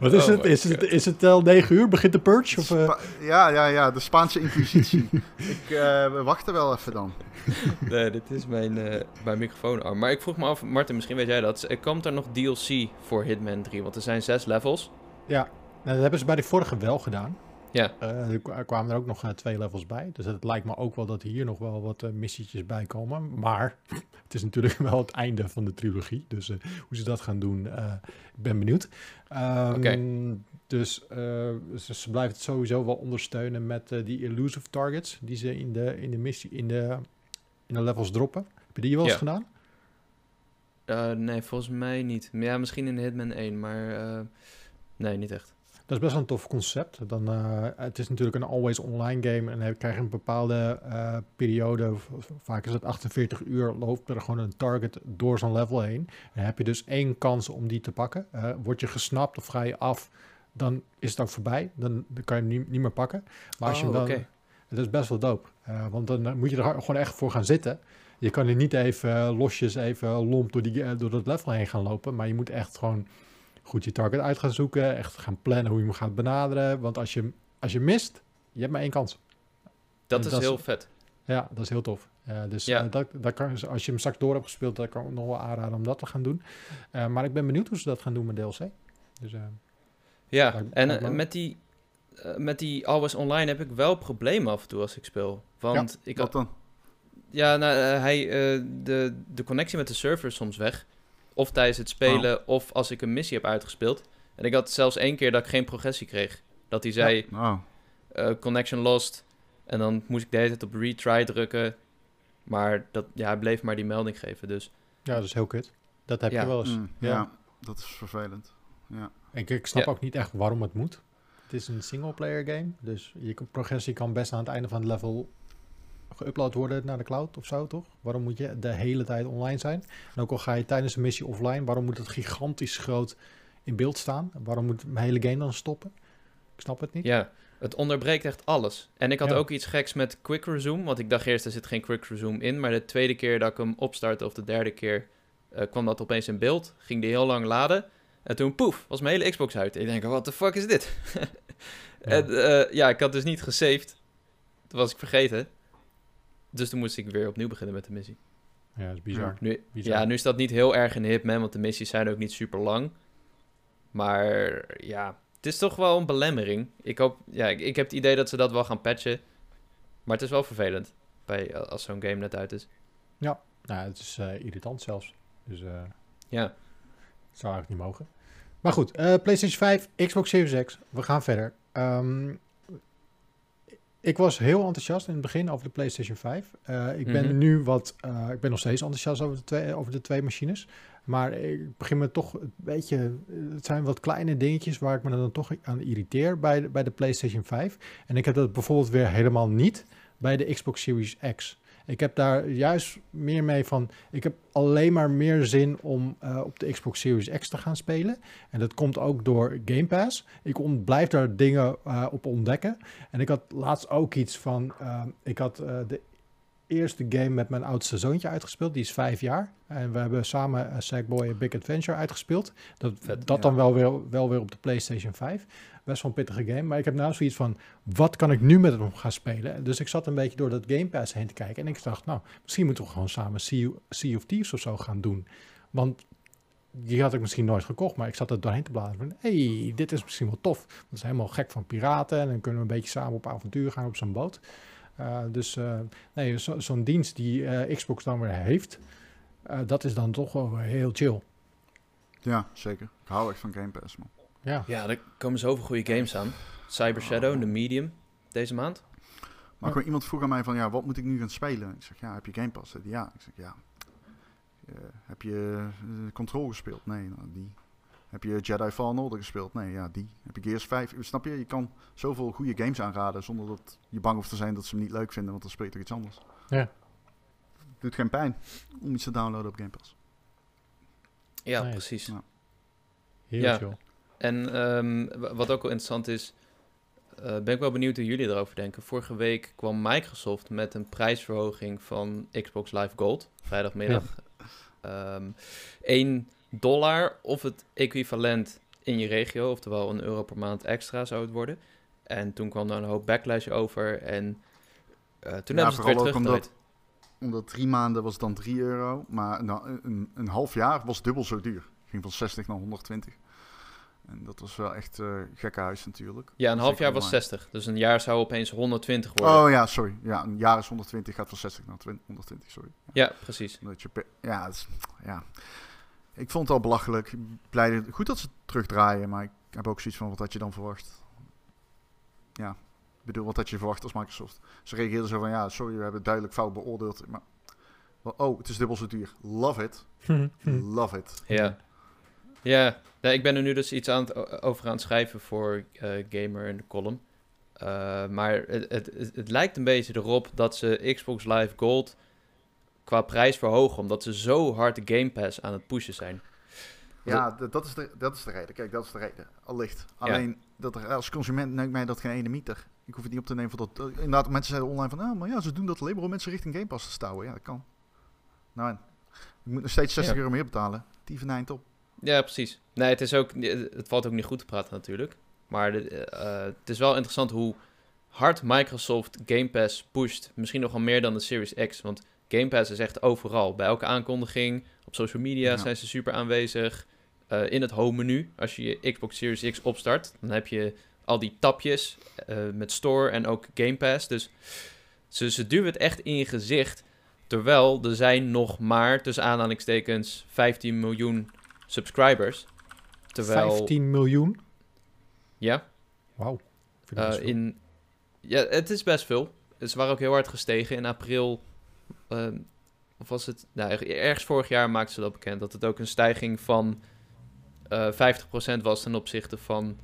Wat is Oh het? Is het, is het al 9 uur? Begint de purge? Of, eh? Ja, ja, ja, de Spaanse inquisitie. ik eh, we wachten wel even dan. Nee, dit is mijn, eh, mijn microfoonarm. Maar ik vroeg me af, Martin, misschien weet jij dat. Er komt er nog DLC voor Hitman 3? Want er zijn zes levels. Ja, nou, dat hebben ze bij de vorige wel gedaan. Ja. Eh, er kwa- kwamen er ook nog eh, twee levels bij. Dus het lijkt me ook wel dat hier nog wel wat eh, missietjes bij komen. Maar het is natuurlijk wel het einde van de trilogie. Dus eh, hoe ze dat gaan doen, eh, ik ben benieuwd. Ehm, Oké. Dus eh, ze, ze blijven het sowieso wel ondersteunen met eh, die elusive targets die ze in de, in de missie, in de, in de levels droppen. Heb je die wel eens Ja. gedaan? Eh, nee, volgens mij niet. Ja, misschien in Hitman 1, maar eh, nee, niet echt. Dat is best wel een tof concept. Dan, eh, het is natuurlijk een always online game en dan krijg je een bepaalde eh, periode, vaak is het 48 uur, loopt er gewoon een target door zo'n level heen. En dan heb je dus één kans om die te pakken. Eh, word je gesnapt of ga je af, dan is het ook voorbij. Dan, dan kan je hem niet, niet meer pakken. Maar als je Oh, hem dan, oké. het is best wel. Eh, want dan moet je er gewoon echt voor gaan zitten. Je kan er niet even losjes, even lomp door, die, door dat level heen gaan lopen. Maar je moet echt gewoon goed je target uit gaan zoeken. Echt gaan plannen hoe je hem gaat benaderen. Want als je, als je mist, je hebt maar één kans. Dat En is dat is- heel vet. Ja, dat is heel tof. Dus Ja. eh, dat, dat kan, als je hem straks door hebt gespeeld, dan kan ik nog wel aanraden om dat te gaan doen. Eh, maar ik ben benieuwd hoe ze dat gaan doen met DLC. Dus eh, Ja, en met die, met die Always Online heb ik wel problemen af en toe als ik speel. Want ik Wat dan? Ja, nou, hij, eh, de, de connectie met de server is soms weg. Of tijdens het spelen, of als ik een missie heb uitgespeeld. En ik had zelfs één keer dat ik geen progressie kreeg. Dat hij zei, Oh, eh, connection lost. En dan moest ik de hele tijd op retry drukken. Maar dat, ja, hij bleef maar die melding geven. Dus ja, dat is heel kut. Dat heb Ja. je wel eens. mm, ja. ja. dat is vervelend. Ja. Ik, ik snap Ja. ook niet echt waarom het moet. Het is een single-player game, dus je progressie kan best aan het einde van het level geüpload worden naar de cloud of zo, toch? Waarom moet je de hele tijd online zijn? En ook al ga je tijdens een missie offline, waarom moet het gigantisch groot in beeld staan? Waarom moet mijn hele game dan stoppen? Ik snap het niet. ja, het onderbreekt echt alles. En ik had Ja. ook iets geks met quick resume. Want ik dacht eerst, er zit geen quick resume in. Maar de tweede keer dat ik hem opstartte, of de derde keer, eh, kwam dat opeens in beeld. Ging die heel lang laden. En toen, poef, was mijn hele Xbox uit. Ik denk, what the fuck is dit? en eh, ja, ik had dus niet gesaved. Dat was ik vergeten. Dus toen moest ik weer opnieuw beginnen met de missie. Ja, dat is bizar. Nu, Bizar. ja, nu is dat niet heel erg in de hip, man, want de missies zijn ook niet super lang. Maar ja, het is toch wel een belemmering. Ik, hoop, ja, ik, ik heb het idee dat ze dat wel gaan patchen. Maar het is wel vervelend bij, als zo'n game net uit is. Nou, het is eh, irritant zelfs. Dus eh Ja, het zou eigenlijk niet mogen. Maar goed, eh, PlayStation 5, Xbox Series X. We gaan verder. Ehm, ik was heel enthousiast in het begin over de PlayStation 5. Eh, ik ben Mhm. nu wat... eh, ik ben nog steeds enthousiast over de, twee, over de twee machines. Maar ik begin me toch een beetje... Het zijn wat kleine dingetjes waar ik me dan toch aan irriteer bij de, bij de PlayStation 5. En ik heb dat bijvoorbeeld weer helemaal niet bij de Xbox Series X. Ik heb daar juist meer mee van. Ik heb alleen maar meer zin om eh, op de Xbox Series X te gaan spelen. En dat komt ook door Game Pass. Ik blijf daar dingen eh, op ontdekken. En ik had laatst ook iets van. eh, ik had de eerste game met mijn oudste zoontje uitgespeeld. Die is vijf jaar. En we hebben samen Sackboy Big Adventure uitgespeeld. Dat, Vet, dat ja. dan wel weer, wel weer op de PlayStation 5. Best wel een pittige game. Maar ik heb nou zoiets van, wat kan ik nu met hem gaan spelen? Dus ik zat een beetje door dat Game Pass heen te kijken. En ik dacht, nou, misschien moeten we gewoon samen Sea, sea of Thieves of zo gaan doen. Want die had ik misschien nooit gekocht, maar ik zat er doorheen te bladeren. van, hey, dit is misschien wel tof. Dat is helemaal gek van piraten. En dan kunnen we een beetje samen op avontuur gaan op zo'n boot. Uh, dus uh, nee, zo, zo'n dienst die uh, Xbox dan weer heeft, uh, dat is dan toch wel weer heel chill. Ja, zeker. Ik hou echt van Game Pass, man. Ja, ja er komen zoveel goede games aan. Cyber Shadow, The Medium, deze maand. Maar ja. iemand vroeg aan mij van, ja, wat moet ik nu gaan spelen? Ik zeg, ja, heb je Game Pass? Ja, ik zeg, ja. Uh, heb je uh, Control gespeeld? Nee, nou, die. Heb je Jedi Fallen Order gespeeld? Nee, ja, die. Heb je Gears 5? Snap je? Je kan zoveel goede games aanraden zonder dat je bang hoeft te zijn dat ze hem niet leuk vinden, want dan speel je toch iets anders. Ja. Doet geen pijn om iets te downloaden op Game Pass. Ja, nee. precies. Ja. Heel ja. chill. En um, wat ook wel interessant is, uh, ben ik wel benieuwd hoe jullie erover denken. Vorige week kwam Microsoft met een prijsverhoging van Xbox Live Gold, vrijdagmiddag. Ja. Um, 1 dollar of het equivalent in je regio, oftewel een euro per maand extra zou het worden. En toen kwam er een hoop backlash over en uh, toen ja, hebben ze het weer teruggedraaid. Omdat, omdat drie maanden was dan 3 euro, maar nou, een, een half jaar was dubbel zo duur. Ging van 60 naar 120. En dat was wel echt uh, gekke huis natuurlijk. Ja, een half jaar was 60. Dus een jaar zou opeens 120 worden. Oh ja, sorry. Ja, een jaar is 120, gaat van 60 naar 20, 120, sorry. Ja, ja precies. Dat je, ja, is, ja, ik vond het al belachelijk. Blij, goed dat ze terugdraaien, maar ik heb ook zoiets van wat had je dan verwacht. Ja, ik bedoel, wat had je verwacht als Microsoft? Ze reageerden zo van, ja, sorry, we hebben duidelijk fout beoordeeld. Maar, oh, het is dubbel zo duur. Love it. Love it. Ja. Ja, nee, ik ben er nu dus iets aan het, over aan het schrijven voor uh, Gamer in de column. Uh, maar het, het, het, het, lijkt een beetje erop dat ze Xbox Live Gold qua prijs verhogen, omdat ze zo hard de Game Pass aan het pushen zijn. Ja, dat is, de, dat is de reden. Kijk, dat is de reden. Allicht. Alleen, ja. dat er, als consument neukt mij dat geen ene meter. Ik hoef het niet op te nemen voor dat... Inderdaad, mensen zeiden online van... Ah, maar ja, ze doen dat alleen maar om mensen richting Game Pass te stouwen. Ja, dat kan. Nou, en, je moet nog steeds 60 ja. euro meer betalen. Die van eind op. Ja, precies. Nee, het, is ook, het valt ook niet goed te praten natuurlijk. Maar de, uh, het is wel interessant hoe hard Microsoft Game Pass pusht. Misschien nog wel meer dan de Series X. Want Game Pass is echt overal. Bij elke aankondiging, op social media ja. zijn ze super aanwezig. Uh, in het home menu, als je je Xbox Series X opstart, dan heb je al die tapjes uh, met Store en ook Game Pass. Dus ze, ze duwen het echt in je gezicht. Terwijl er zijn nog maar, tussen aanhalingstekens, 15 miljoen subscribers. Terwijl... 15 miljoen? Ja. Wauw. Uh, in... Ja, het is best veel. Ze waren ook heel hard gestegen. In april, uh, of was het... Nou, ergens vorig jaar maakten ze dat bekend. Dat het ook een stijging van uh, 50% was ten opzichte van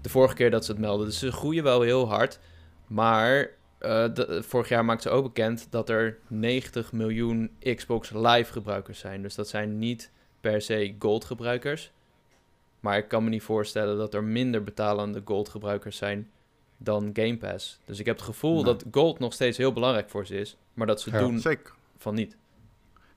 de vorige keer dat ze het melden. Dus ze groeien wel heel hard. Maar de, vorig jaar maakten ze ook bekend dat er 90 miljoen Xbox Live gebruikers zijn. Dus dat zijn niet per se Gold gebruikers. Maar ik kan me niet voorstellen dat er minder betalende Gold gebruikers zijn dan Game Pass. Dus ik heb het gevoel nee. dat Gold nog steeds heel belangrijk voor ze is. Maar dat ze ja, doen zeker. van niet.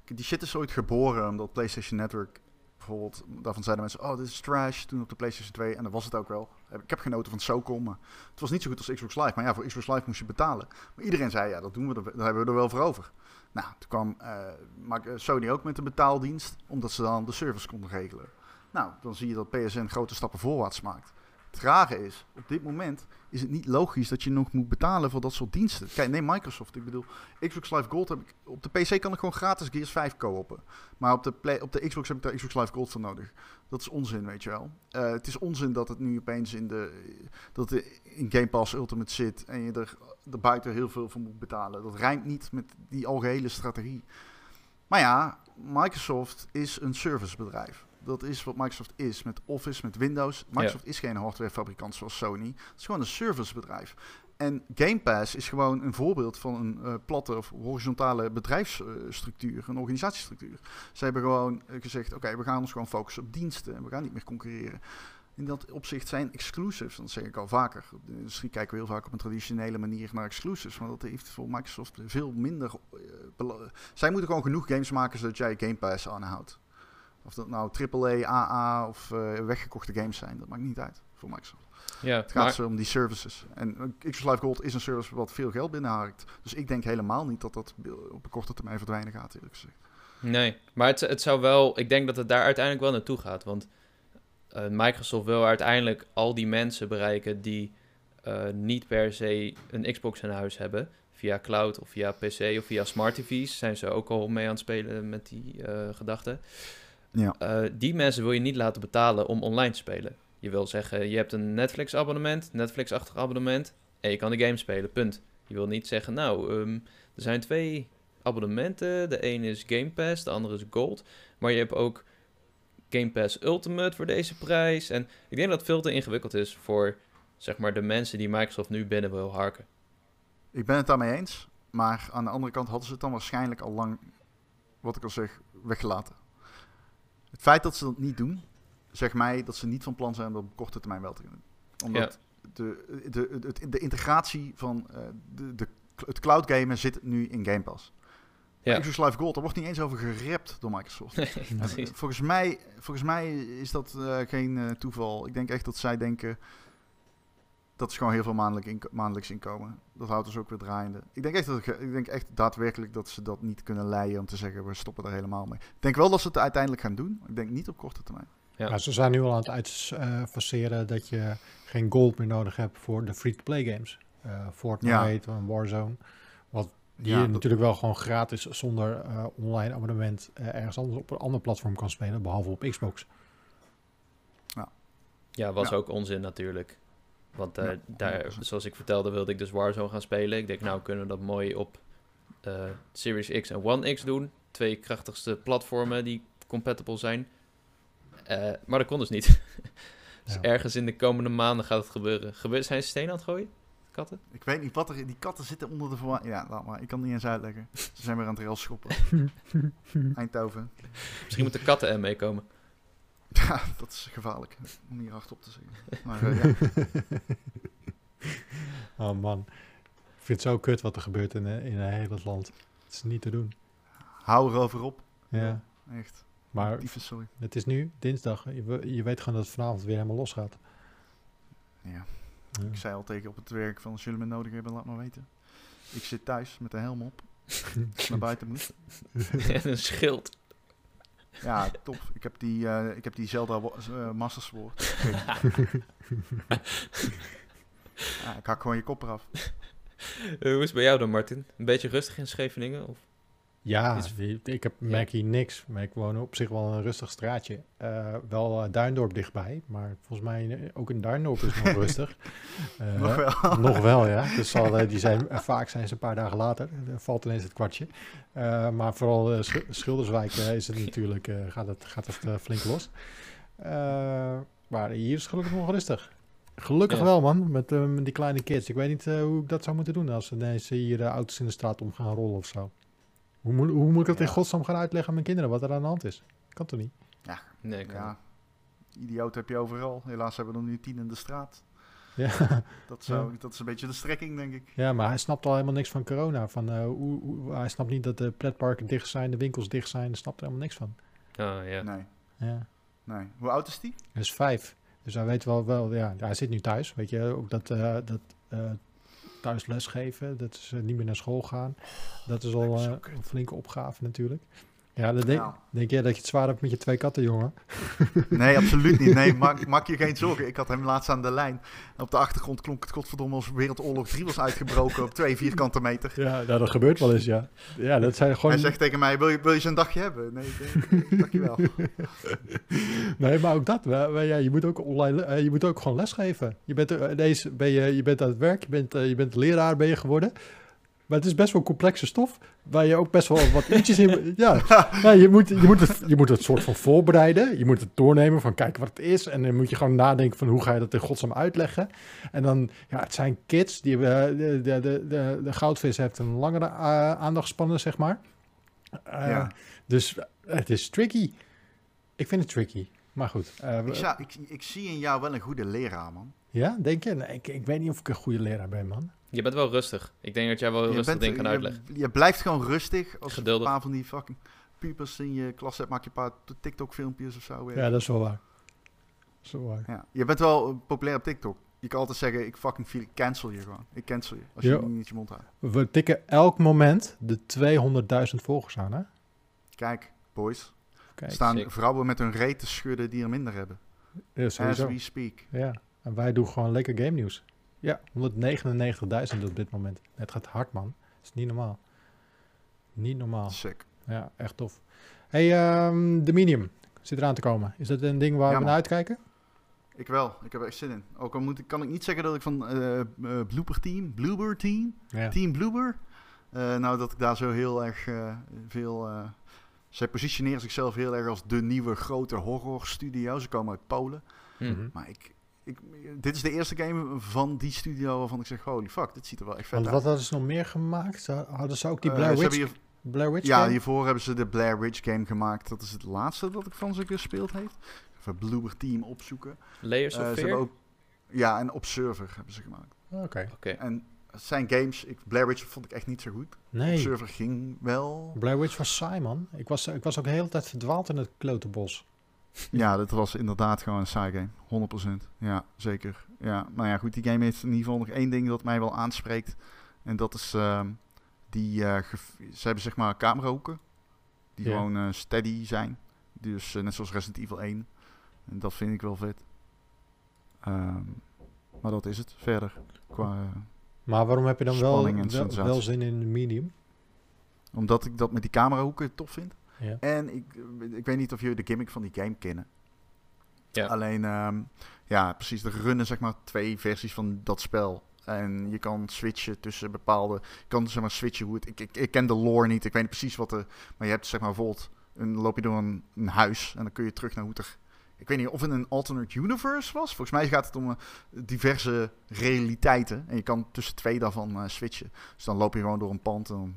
Die shit is ooit geboren omdat PlayStation Network bijvoorbeeld, daarvan zeiden mensen, oh, dit is trash, toen op de PlayStation 2, en dat was het ook wel. Ik heb genoten van SOCOM, maar het was niet zo goed als Xbox Live. Maar ja, voor Xbox Live moest je betalen. Maar iedereen zei, ja, dat doen we, er, daar hebben we er wel voor over. Nou, toen kwam eh, eh, Sony ook met een betaaldienst, omdat ze dan de service konden regelen. Nou, dan zie je dat PSN grote stappen voorwaarts maakt. Het rare is, op dit moment is het niet logisch dat je nog moet betalen voor dat soort diensten. Kijk, neem Microsoft. Ik bedoel, Xbox Live Gold heb ik... Op de PC kan ik gewoon gratis Gears 5 co-oppen. Maar op de, op de Xbox heb ik daar Xbox Live Gold voor nodig. Dat is onzin, weet je wel. Eh, het is onzin dat het nu opeens in de... Dat in Game Pass Ultimate zit en je er, er buiten heel veel voor moet betalen. Dat rijmt niet met die algehele strategie. Maar ja, Microsoft is een servicebedrijf. Dat is wat Microsoft is met Office, met Windows. Microsoft is geen hardwarefabrikant zoals Sony. Het is gewoon een servicebedrijf. En Game Pass is gewoon een voorbeeld van een eh, platte of horizontale bedrijfsstructuur, een organisatiestructuur. Ze hebben gewoon eh, gezegd: oké, we gaan ons gewoon focussen op diensten en we gaan niet meer concurreren. In dat opzicht zijn exclusives, dat zeg ik al vaker. Op de industrie kijken we heel vaak op een traditionele manier naar exclusives, maar dat heeft voor Microsoft veel minder. eh, Zij moeten gewoon genoeg games maken zodat jij Game Pass aanhoudt. Of dat nou AAA, AA of eh, weggekochte games zijn, dat maakt niet uit voor Microsoft. Ja, Het gaat maar, zo om die services. En eh, Xbox Live Gold is een service wat veel geld binnenhaakt. Dus ik denk helemaal niet dat dat op een korte termijn verdwijnen gaat, eerlijk gezegd. nee, maar het, het zou wel... Ik denk dat het daar uiteindelijk wel naartoe gaat. Want eh, Microsoft wil uiteindelijk al die mensen bereiken die niet per se een Xbox in huis hebben. Via cloud of via PC of via smart TV's zijn ze ook al mee aan het spelen met die eh gedachten. Ja. Eh, die mensen wil je niet laten betalen om online te spelen. Je wil zeggen, je hebt een Netflix-abonnement, Netflix-achtig abonnement, en je kan de game spelen, punt. Je wil niet zeggen, nou, ehm, er zijn twee abonnementen. De een is Game Pass, de andere is Gold. Maar je hebt ook Game Pass Ultimate voor deze prijs. En ik denk dat het veel te ingewikkeld is voor, zeg maar, de mensen die Microsoft nu binnen wil harken. Ik ben het daarmee eens. Maar aan de andere kant hadden ze het dan waarschijnlijk al lang, wat ik al zeg, weggelaten. Het feit dat ze dat niet doen, zegt mij dat ze niet van plan zijn om dat op korte termijn wel te doen. Omdat de, de, de, de integratie van eh, de, de, het cloud gamen zit nu in Game Pass. Ja. Xbox Live Gold, daar wordt niet eens over gerept door Microsoft. Nee, eh, volgens, mij, volgens mij is dat eh, geen toeval. Ik denk echt dat zij denken. Dat is gewoon heel veel maandelijk inko- maandelijks inkomen. Dat houdt dus ook weer draaiende. Ik denk, echt dat, ik denk echt daadwerkelijk dat ze dat niet kunnen leiden om te zeggen we stoppen er helemaal mee. Ik denk wel dat ze het uiteindelijk gaan doen. Ik denk niet op korte termijn. Ja. Ja. ze zijn nu al aan het uitfaceren dat je geen gold meer nodig hebt voor de free-to-play games. Eh, Fortnite en Warzone. Wat die Ja, je dat- natuurlijk wel gewoon gratis zonder eh, online abonnement eh, ergens anders op een ander platform kan spelen, behalve op Xbox. Ja, was Ja. ook onzin natuurlijk. Want eh, Ja, daar, 100%. zoals ik vertelde, wilde ik dus Warzone gaan spelen. Ik denk, nou kunnen we dat mooi op eh, Series X en One X doen. Twee krachtigste platformen die compatible zijn. Eh, maar dat kon dus niet. dus Ja. ergens in de komende maanden gaat het gebeuren. Gebeur, zijn ze steen aan het gooien? Katten? Ik weet niet wat er... Die katten zitten onder de verwa- Ja, laat maar. Ik kan het niet eens uitleggen. Ze zijn weer aan het rail schoppen. Eindhoven. Misschien moeten katten er meekomen. Ja, dat is gevaarlijk. Om hier hardop te zeggen. Maar eh, ja. Oh man, ik vind het zo kut wat er gebeurt in, eh, in een hele land. Het is niet te doen. hou erover op. Ja, Echt. maar sorry. het is nu dinsdag. Je, je weet gewoon dat het vanavond weer helemaal los gaat. Ja. Ja. Ik zei al tegen op het werk van als jullie me nodig hebben, laat maar weten. Ik zit thuis met de helm op. Naar buiten moet. en een schild. Ja, tof. Ik heb die, eh, ik heb die Zelda wo- Master Sword. ja, ik hak gewoon je kop eraf. Eh, hoe is het bij jou dan, Martin? Een beetje rustig in Scheveningen? Of? Ja, ik heb, merk hier niks. Maar ik woon op zich wel een rustig straatje. Eh, wel uh, Duindorp dichtbij. Maar volgens mij eh, ook in Duindorp is het nog rustig. Eh, Nog wel. Nog wel, ja. Dus eh, die zijn, eh, vaak zijn ze een paar dagen later. Er valt ineens het kwartje. Eh, maar vooral uh, Schilderswijk eh, is het natuurlijk, eh, gaat het, gaat het eh, flink los. Eh, maar hier is het gelukkig nog rustig. Gelukkig Ja. wel, man. Met, eh, die kleine kids. Ik weet niet eh, hoe ik dat zou moeten doen als ze ineens hier auto's in de straat om gaan rollen of zo. Hoe, moet- hoe moet ik dat in Ja. godsnaam gaan uitleggen aan mijn kinderen wat er aan de hand is? Kan toch niet? Nee, kan Ja, idioot heb je overal. Helaas hebben we er nu tien in de straat. Ja. Dat, zou, dat is een beetje de strekking, denk ik. ja, maar hij snapt al helemaal niks van corona. Van, eh, hoe, hoe- hij snapt niet dat de pretparken dicht zijn, de winkels dicht zijn. Hij snapt er helemaal niks van. Ah, ja. Nee, Ja. nee. Hoe oud is die? Hij is vijf. Dus hij weet wel, wel ja, hij zit nu thuis. Weet je, ook dat, eh, dat eh, thuis lesgeven. Dat is niet meer naar school gaan. Dat is al eh, een flinke opgave natuurlijk. Ja, dan denk, jij dat je het zwaar hebt met je twee katten, jongen? Nee, absoluut niet. Nee, maak, maak je geen zorgen. Ik had hem laatst aan de lijn. Op de achtergrond klonk het godverdomme als Wereldoorlog 3 was uitgebroken op twee vierkante meter. Ja, nou, dat gebeurt wel eens, ja. Ja, dat zijn gewoon... Hij zegt tegen mij, wil je, wil je zo'n dagje hebben? Nee, dankjewel. Nee, maar ook dat. Ja, je moet ook online, eh, je moet ook gewoon lesgeven. Je bent, er- ineens ben je, je bent aan het werk, je bent, eh, je bent leraar ben je geworden. Maar het is best wel complexe stof, waar je ook best wel wat uurtjes in... Ja, ja je, moet, je, moet het, je moet het soort van voorbereiden. Je moet het doornemen van kijken wat het is. En dan moet je gewoon nadenken van hoe ga je dat in godsnaam uitleggen. En dan, ja, het zijn kids. Die, hebben, de, de, de, de, goudvis heeft een langere eh, aandachtspannen, zeg maar. Eh, Ja. Dus het is tricky. Ik vind het tricky. Maar goed. eh, Ik, zou- ik, ik zie in jou wel een goede leraar, man. ja, denk je? Nee, ik, ik weet niet of ik een goede leraar ben, man. Je bent wel rustig. Ik denk dat jij wel Je, rustig bent, dingen kan je, uitleggen. je blijft gewoon rustig. Als je Geduldig. een paar van die fucking pupers in je klas hebt, maak je een paar TikTok-filmpjes of zo. weer. Ja, dat is wel waar. Dat is wel waar. Ja, Je bent wel eh, populair op TikTok. Je kan altijd zeggen, ik fucking feel, cancel je gewoon. Ik cancel je, als je niet je mond houdt. We tikken elk moment de 200.000 volgers aan, hè? Kijk, boys. Kijk, Er staan sick. vrouwen met hun reet te schudden die er minder hebben. ja, As we speak. Ja, en wij doen gewoon lekker game nieuws. Ja, 199.000 op dit moment. Het gaat hard, man. Dat is niet normaal. Niet normaal. Sick. Ja, echt tof. hey, ehm, de Medium zit eraan te komen. Is dat een ding waar Ja, we naar uitkijken? Ik wel. Ik heb er echt zin in. Ook al moet ik, kan ik niet zeggen dat ik van eh eh, Blooper Team, Bloober Team, Ja. Team Bloober, eh, nou dat ik daar zo heel erg eh, veel... eh, zij positioneren zichzelf heel erg als de nieuwe grote horror studio. Ze komen uit Polen. Hm. Mhm. Maar ik, ik, dit is de eerste game van die studio waarvan ik zeg, holy fuck, dit ziet er wel echt vet Want uit. wat hadden ze nog meer gemaakt? Hadden ze ook die Eh, Blair ze Witch, hebben hier- Blair Witch ja, game? hiervoor hebben ze de Blair Witch game gemaakt. Dat is het laatste dat ik van ze gespeeld heeft. Even Bloober Team opzoeken. Layers Eh, of ze Fear? hebben ook, ja, en Observer hebben ze gemaakt. Oké. Oké. En het zijn games, ik, Blair Witch vond ik echt niet zo goed. Nee, Observer ging wel. Blair Witch was saai, man. Ik was, ik was ook de hele tijd verdwaald in het klote bos. Ja, dat was inderdaad gewoon een saai game. 100%. Ja, zeker. Ja, nou ja, goed. Die game heeft in ieder geval nog één ding dat mij wel aanspreekt. En dat is ehm, die... eh, ze hebben zeg maar camerahoeken. Die gewoon eh, steady zijn. Dus eh, net zoals Resident Evil 1. En dat vind ik wel vet. Ehm, maar dat is het verder. Qua, Maar waarom heb je dan wel, wel, wel zin in medium? omdat ik dat met die camerahoeken tof vind. Ja. En ik, ik weet niet of jullie de gimmick van die game kennen. Ja. Alleen, ehm, ja, precies. Er runnen zeg maar twee versies van dat spel. En je kan switchen tussen bepaalde... Je kan zeg maar switchen hoe het... Ik, ik, ik ken de lore niet, ik weet niet precies wat de... Maar je hebt zeg maar bijvoorbeeld... Een, loop je door een, een huis en dan kun je terug naar hoe het er... Ik weet niet of het een alternate universe was. Volgens mij gaat het om eh, diverse realiteiten. En je kan tussen twee daarvan eh, switchen. Dus dan loop je gewoon door een pand en dan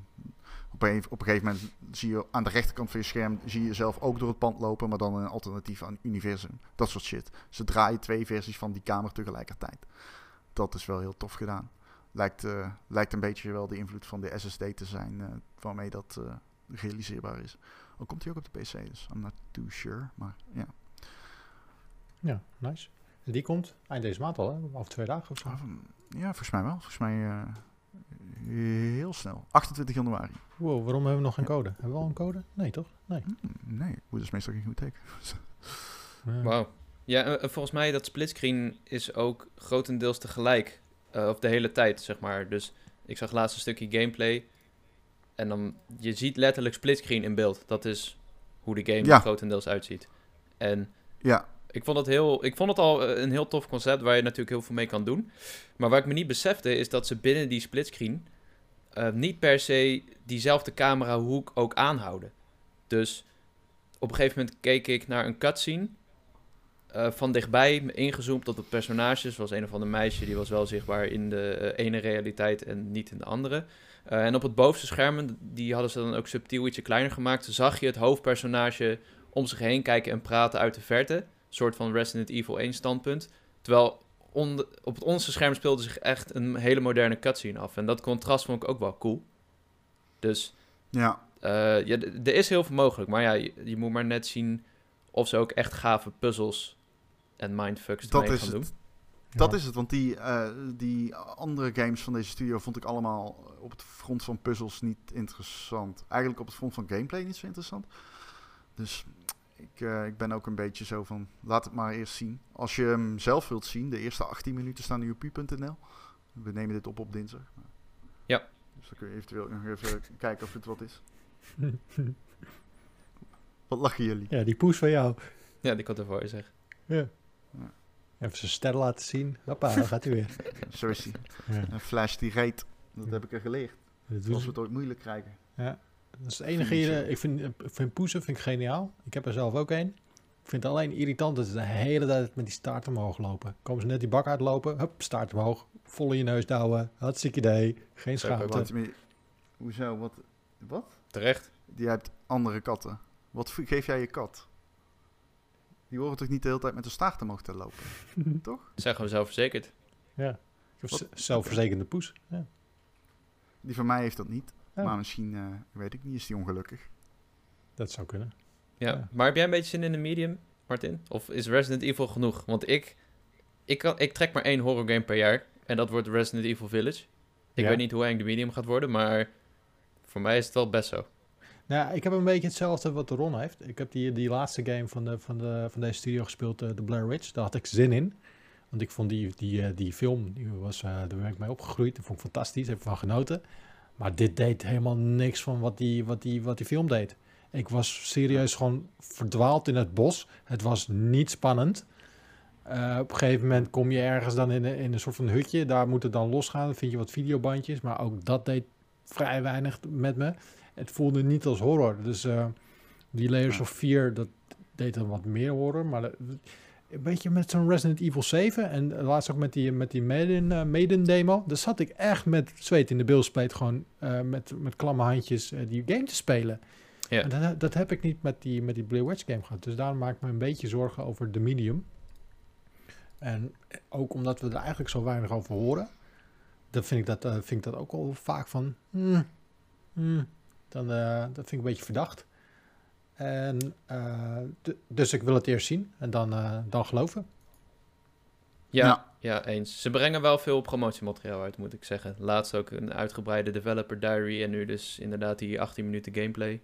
op een, op een gegeven moment zie je aan de rechterkant van je scherm zie je jezelf ook door het pand lopen, maar dan een alternatief aan universum. Dat soort shit. Ze draaien twee versies van die kamer tegelijkertijd. Dat is wel heel tof gedaan. Lijkt, eh, lijkt een beetje wel de invloed van de SSD te zijn eh, waarmee dat eh, realiseerbaar is. Al komt hij ook op de PC, dus I'm not too sure. Maar ja, Ja, nice. Die komt eind deze maand al, hè? Over twee dagen of zo. Ah, ja volgens mij wel. Volgens mij heel snel. 28 januari. Wow, waarom hebben we nog geen code? Hebben we al een code? Nee, toch? Nee. Hm, nee, hoe is meestal geen goed teken. Ja. Wauw. Ja, en, en volgens mij dat splitscreen is ook grotendeels tegelijk. eh, of de hele tijd, zeg maar. Dus ik zag laatst een stukje gameplay. En dan, je ziet letterlijk splitscreen in beeld. Dat is hoe de game Ja. er grotendeels uitziet. En Ja, ik vond, het heel, ik vond het al eh, een heel tof concept waar je natuurlijk heel veel mee kan doen. Maar waar ik me niet besefte is dat ze binnen die splitscreen eh, niet per se diezelfde camerahoek ook aanhouden. Dus op een gegeven moment keek ik naar een cutscene eh, van dichtbij, ingezoomd op het personage. Zoals een of ander meisje, die was wel zichtbaar in de ene realiteit en niet in de andere. En op het bovenste scherm, die hadden ze dan ook subtiel ietsje kleiner gemaakt, zag je het hoofdpersonage om zich heen kijken en praten uit de verte. Soort van Resident Evil 1 standpunt. Terwijl op het onze scherm speelde zich echt een hele moderne cutscene af. En dat contrast vond ik ook wel cool. Dus ja. eh, ja, er is heel veel mogelijk. Maar ja, je, je moet maar net zien of ze ook echt gave puzzels en mindfucks Dat ermee is gaan het. doen. Dat Ja. is het, want die, eh, die andere games van deze studio vond ik allemaal op het front van puzzels niet interessant. Eigenlijk op het front van gameplay niet zo interessant. Dus ik, eh, ik ben ook een beetje zo van, laat het maar eerst zien. Als je hem zelf wilt zien, de eerste 18 minuten staan nu op pu.nl. We nemen dit op op dinsdag. Ja. Dus dan kun je eventueel nog even kijken of het wat is. Wat lachen jullie? Ja, die poes van jou. Ja, die kan ervoor je zeggen. Ja. Ja. Even zijn ster laten zien. Hoppa, dan gaat hij weer. Zo is die. Ja. Een flash die reed. Dat heb ik er geleerd. Dat, doen Als we het ooit moeilijk krijgen. Dat is het enige hier. Ik vind, ik vind poezen vind ik geniaal. Ik heb er zelf ook een. Ik vind het alleen irritant dat ze de hele tijd met die staart omhoog lopen. Komen ze net die bak uitlopen, hup, staart omhoog. Vol in je neus douwen. Hartstikke idee. Geen ik schaamte. Wat, hoezo? Wat? Wat? Terecht. Die hebt andere katten. Wat geef jij je kat? Die horen toch niet de hele tijd met de staart omhoog te lopen? toch? Zeggen we zelfverzekerd. Ja. Zelfverzekerde poes. Ja. Die van mij heeft dat niet. Ja. Maar misschien, eh, weet ik niet, is die ongelukkig. Dat zou kunnen. Ja. Ja. Maar heb jij een beetje zin in de medium, Martin? Of is Resident Evil genoeg? Want ik, ik, kan, ik trek maar één horror game per jaar. En dat wordt Resident Evil Village. Ik Ja. weet niet hoe eng de medium gaat worden, maar voor mij is het wel best zo. Nou, ik heb een beetje hetzelfde wat Ron heeft. Ik heb die, die laatste game van, de, van, de, van deze studio gespeeld, eh, de Blair Witch. Daar had ik zin in. Want ik vond die, die, eh, die film, die was, eh, daar ben ik mee opgegroeid. Dat vond ik fantastisch, heb ik van genoten. Maar dit deed helemaal niks van wat die, wat die, wat die film deed. Ik was serieus gewoon verdwaald in het bos. Het was niet spannend. Eh, op een gegeven moment kom je ergens dan in, een- in een soort van hutje. Daar moet het dan losgaan. Dan vind je wat videobandjes. Maar ook dat deed vrij weinig met me. Het voelde niet als horror. Dus eh, die Layers of Fear, dat deed dan wat meer horror. Maar dat- een beetje met zo'n Resident Evil 7. En laatst ook met die, met die Maiden, eh, Maiden demo. Daar zat ik echt met zweet in de bilspleet. Gewoon eh, met, met klamme handjes eh, die game te spelen. Ja. En dat, dat heb ik niet met die, met die Blair Witch game gehad. Dus daarom maak ik me een beetje zorgen over de medium. En ook omdat we er eigenlijk zo weinig over horen. Dan vind ik dat, vind ik dat ook al vaak van... hmm, hmm, dan, dat vind ik een beetje verdacht. En, eh, dus ik wil het eerst zien en dan, eh, dan geloven. Ja, Ja. ja. eens. Ze brengen wel veel promotiemateriaal uit, moet ik zeggen. Laatst ook een uitgebreide developer diary en nu dus inderdaad die 18 minuten gameplay.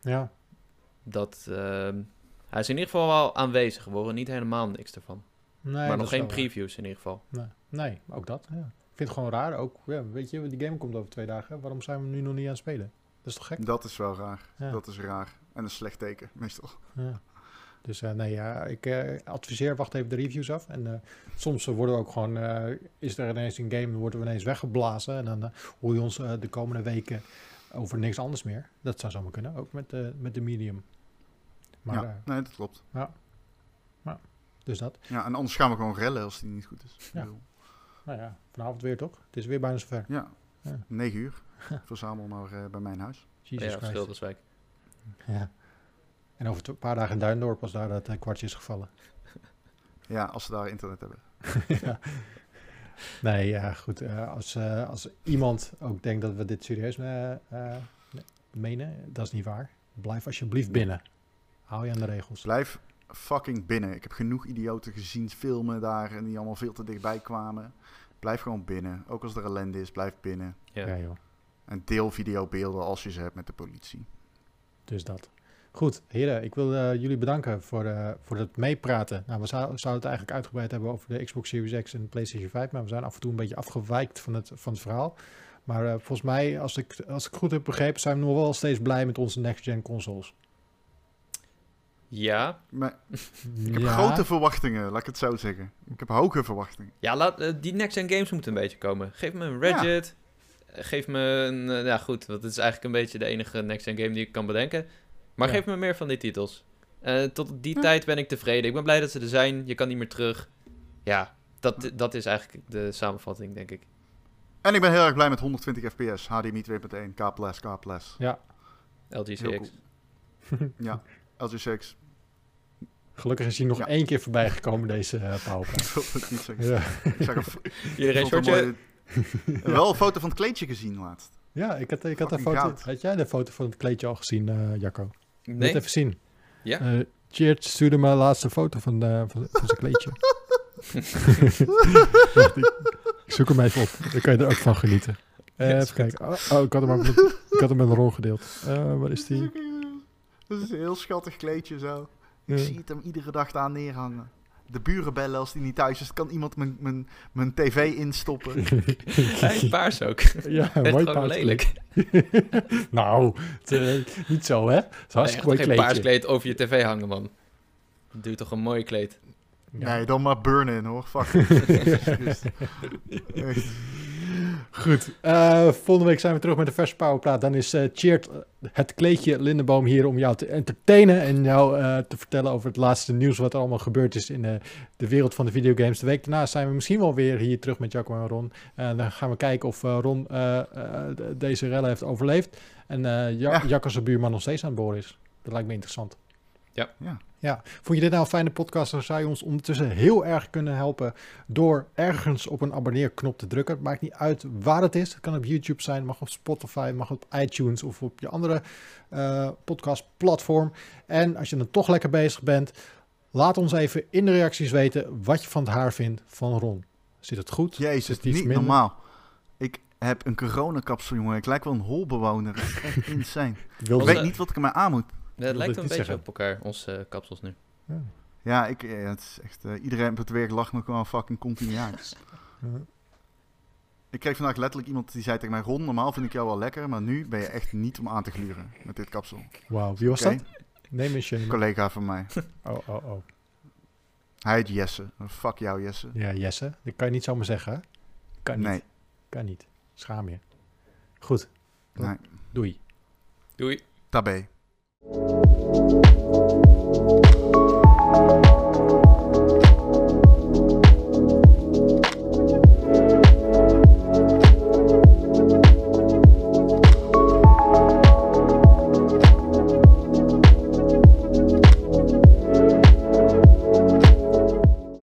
Ja, Dat, ehm, hij is in ieder geval wel aanwezig. We horen niet helemaal niks ervan. nee, maar nog geen previews in ieder geval. Nee, nee, ook dat. Ja. Ik vind het gewoon raar. Ook, ja, weet je, die game komt over twee dagen. Waarom zijn we nu nog niet aan het spelen? Dat is toch gek? Dat is wel raar. Ja. Dat is raar. En een slecht teken, meestal. Ja. Dus eh, nee, ja, ik eh, adviseer, wacht even de reviews af. En eh, soms worden we ook gewoon, eh, is er ineens een game, dan worden we ineens weggeblazen. En dan hoor je ons eh, de komende weken over niks anders meer. Dat zou zomaar kunnen, ook met, de met de medium. Maar, ja, nee, dat klopt. dus dat. Ja, en anders gaan we gewoon rellen als die niet goed is. Ja. Nou ja, vanavond weer toch? Het is weer bijna zover. ja. Ja. 9 uur. Verzamel maar eh, bij mijn huis. Jesus ja, Christ. Ja. En over een paar dagen in Duindorp als daar dat eh, kwartje is gevallen. Ja, als ze daar internet hebben. ja. Nee, ja, goed. eh, als, eh, als iemand ook denkt dat we dit serieus eh, eh, menen, dat is niet waar. Blijf alsjeblieft binnen. Hou je aan de regels. Blijf fucking binnen. Ik heb genoeg idioten gezien filmen daar en die allemaal veel te dichtbij kwamen. Blijf gewoon binnen. Ook als er ellende is, blijf binnen. Ja. Ja, joh. En deel videobeelden als je ze hebt met de politie. Dus dat. Goed, heren, ik wil eh, jullie bedanken voor, eh, voor het meepraten. Nou, we zou- zouden het eigenlijk uitgebreid hebben over de Xbox Series X en de PlayStation 5, maar we zijn af en toe een beetje afgewijkt van het, van het verhaal. Maar eh, volgens mij, als ik, als ik goed heb begrepen, zijn we nog wel steeds blij met onze next-gen consoles. Ja, Maar ik heb grote verwachtingen, laat ik het zo zeggen. Ik heb hoge verwachtingen. ja laat, die next-gen games moeten een beetje komen. Geef me een eh, Geef me een... eh, ja, goed. Want het is eigenlijk een beetje de enige next-gen game die ik kan bedenken. Maar Ja. geef me meer van die titels. Eh, tot die Ja. tijd ben ik tevreden. Ik ben blij dat ze er zijn. Je kan niet meer terug. Ja, dat, dat is eigenlijk de samenvatting, denk ik. En ik ben heel erg blij met 120 fps, HDMI 2.1, K+, K+. Ja, LG Heel CX. cool. Ja, LG6. gelukkig is hij nog Ja. één keer voorbij gekomen, deze uh, PowerPoint. Ik wil het niet zeggen. Ja. Ik zag een, fo- Iedereen ik vond een shortje. wel een foto van het kleedje gezien laatst. ja, ik had, ik had een foto. goud. Had jij de foto van het kleedje al gezien, eh Jacco? Nee? het even zien? Ja? Eh Cheert stuurde me de laatste foto van, eh, van, van zijn kleedje. Wacht, ik, ik zoek hem even op. Dan kan je er ook van genieten. Eh, even kijken. Oh, oh, ik had hem, maar met, ik had hem met een rol gedeeld. Eh, waar is die? Dat is een heel schattig kleedje zo. Ik Ja. zie het hem iedere dag daar neerhangen. De buren bellen als die niet thuis is. Kan iemand mijn, mijn, mijn tv instoppen? Hij paars ook. Ja, mooi paars lelijk. nou, het, eh, niet zo hè. Het is een Nee, hartstikke echt mooi kleedje. paars kleed over je tv hangen, man. Doe toch een mooi kleed. Ja. Nee, dan maar burn-in hoor. Fuck. Goed, eh, volgende week zijn we terug met de verse powerplaat. Dan is eh Cheert, eh, het kleedje Lindeboom hier om jou te entertainen en jou te vertellen over het laatste nieuws wat er allemaal gebeurd is in de, de wereld van de videogames. De week daarna zijn we misschien wel weer hier terug met Jacco en Ron. En dan gaan we kijken of Ron de- deze rellen heeft overleefd en eh ja. Ja. Jacco zijn buurman nog steeds aan het boren is. Dat lijkt me interessant. Ja. Ja. Ja, vond je dit nou een fijne podcast? Dan zou je ons ondertussen heel erg kunnen helpen door ergens op een abonneerknop te drukken. Het maakt niet uit waar het is. Het kan op YouTube zijn, mag op Spotify, mag op iTunes of op je andere eh, podcastplatform. En als je dan toch lekker bezig bent, laat ons even in de reacties weten wat je van het haar vindt van Ron. Zit het goed? Jezus, Zit het niet minder? normaal. Ik heb een coronakapsel, jongen. Ik lijk wel een holbewoner. Echt insane. Ik weet niet wat ik ermee aan moet. Het lijkt een beetje zeggen. op elkaar, onze eh, kapsels nu. Ja, ik, eh, het is echt, eh, iedereen op het werk lacht me gewoon fucking continu uit. Ja. Ik kreeg vandaag letterlijk iemand die zei tegen mij... Ron, normaal vind ik jou wel lekker, maar nu ben je echt niet om aan te gluren met dit kapsel. Wauw, wie was dat? Neem eens Een collega van mij. Oh, oh, oh. Hij heet Jesse. Fuck jou, Jesse. Ja, Jesse. Dat kan je niet zomaar zeggen, hè? Kan niet. Nee, Kan niet. Schaam je. Goed, nee. doei. Doei. Tabé. Thank you.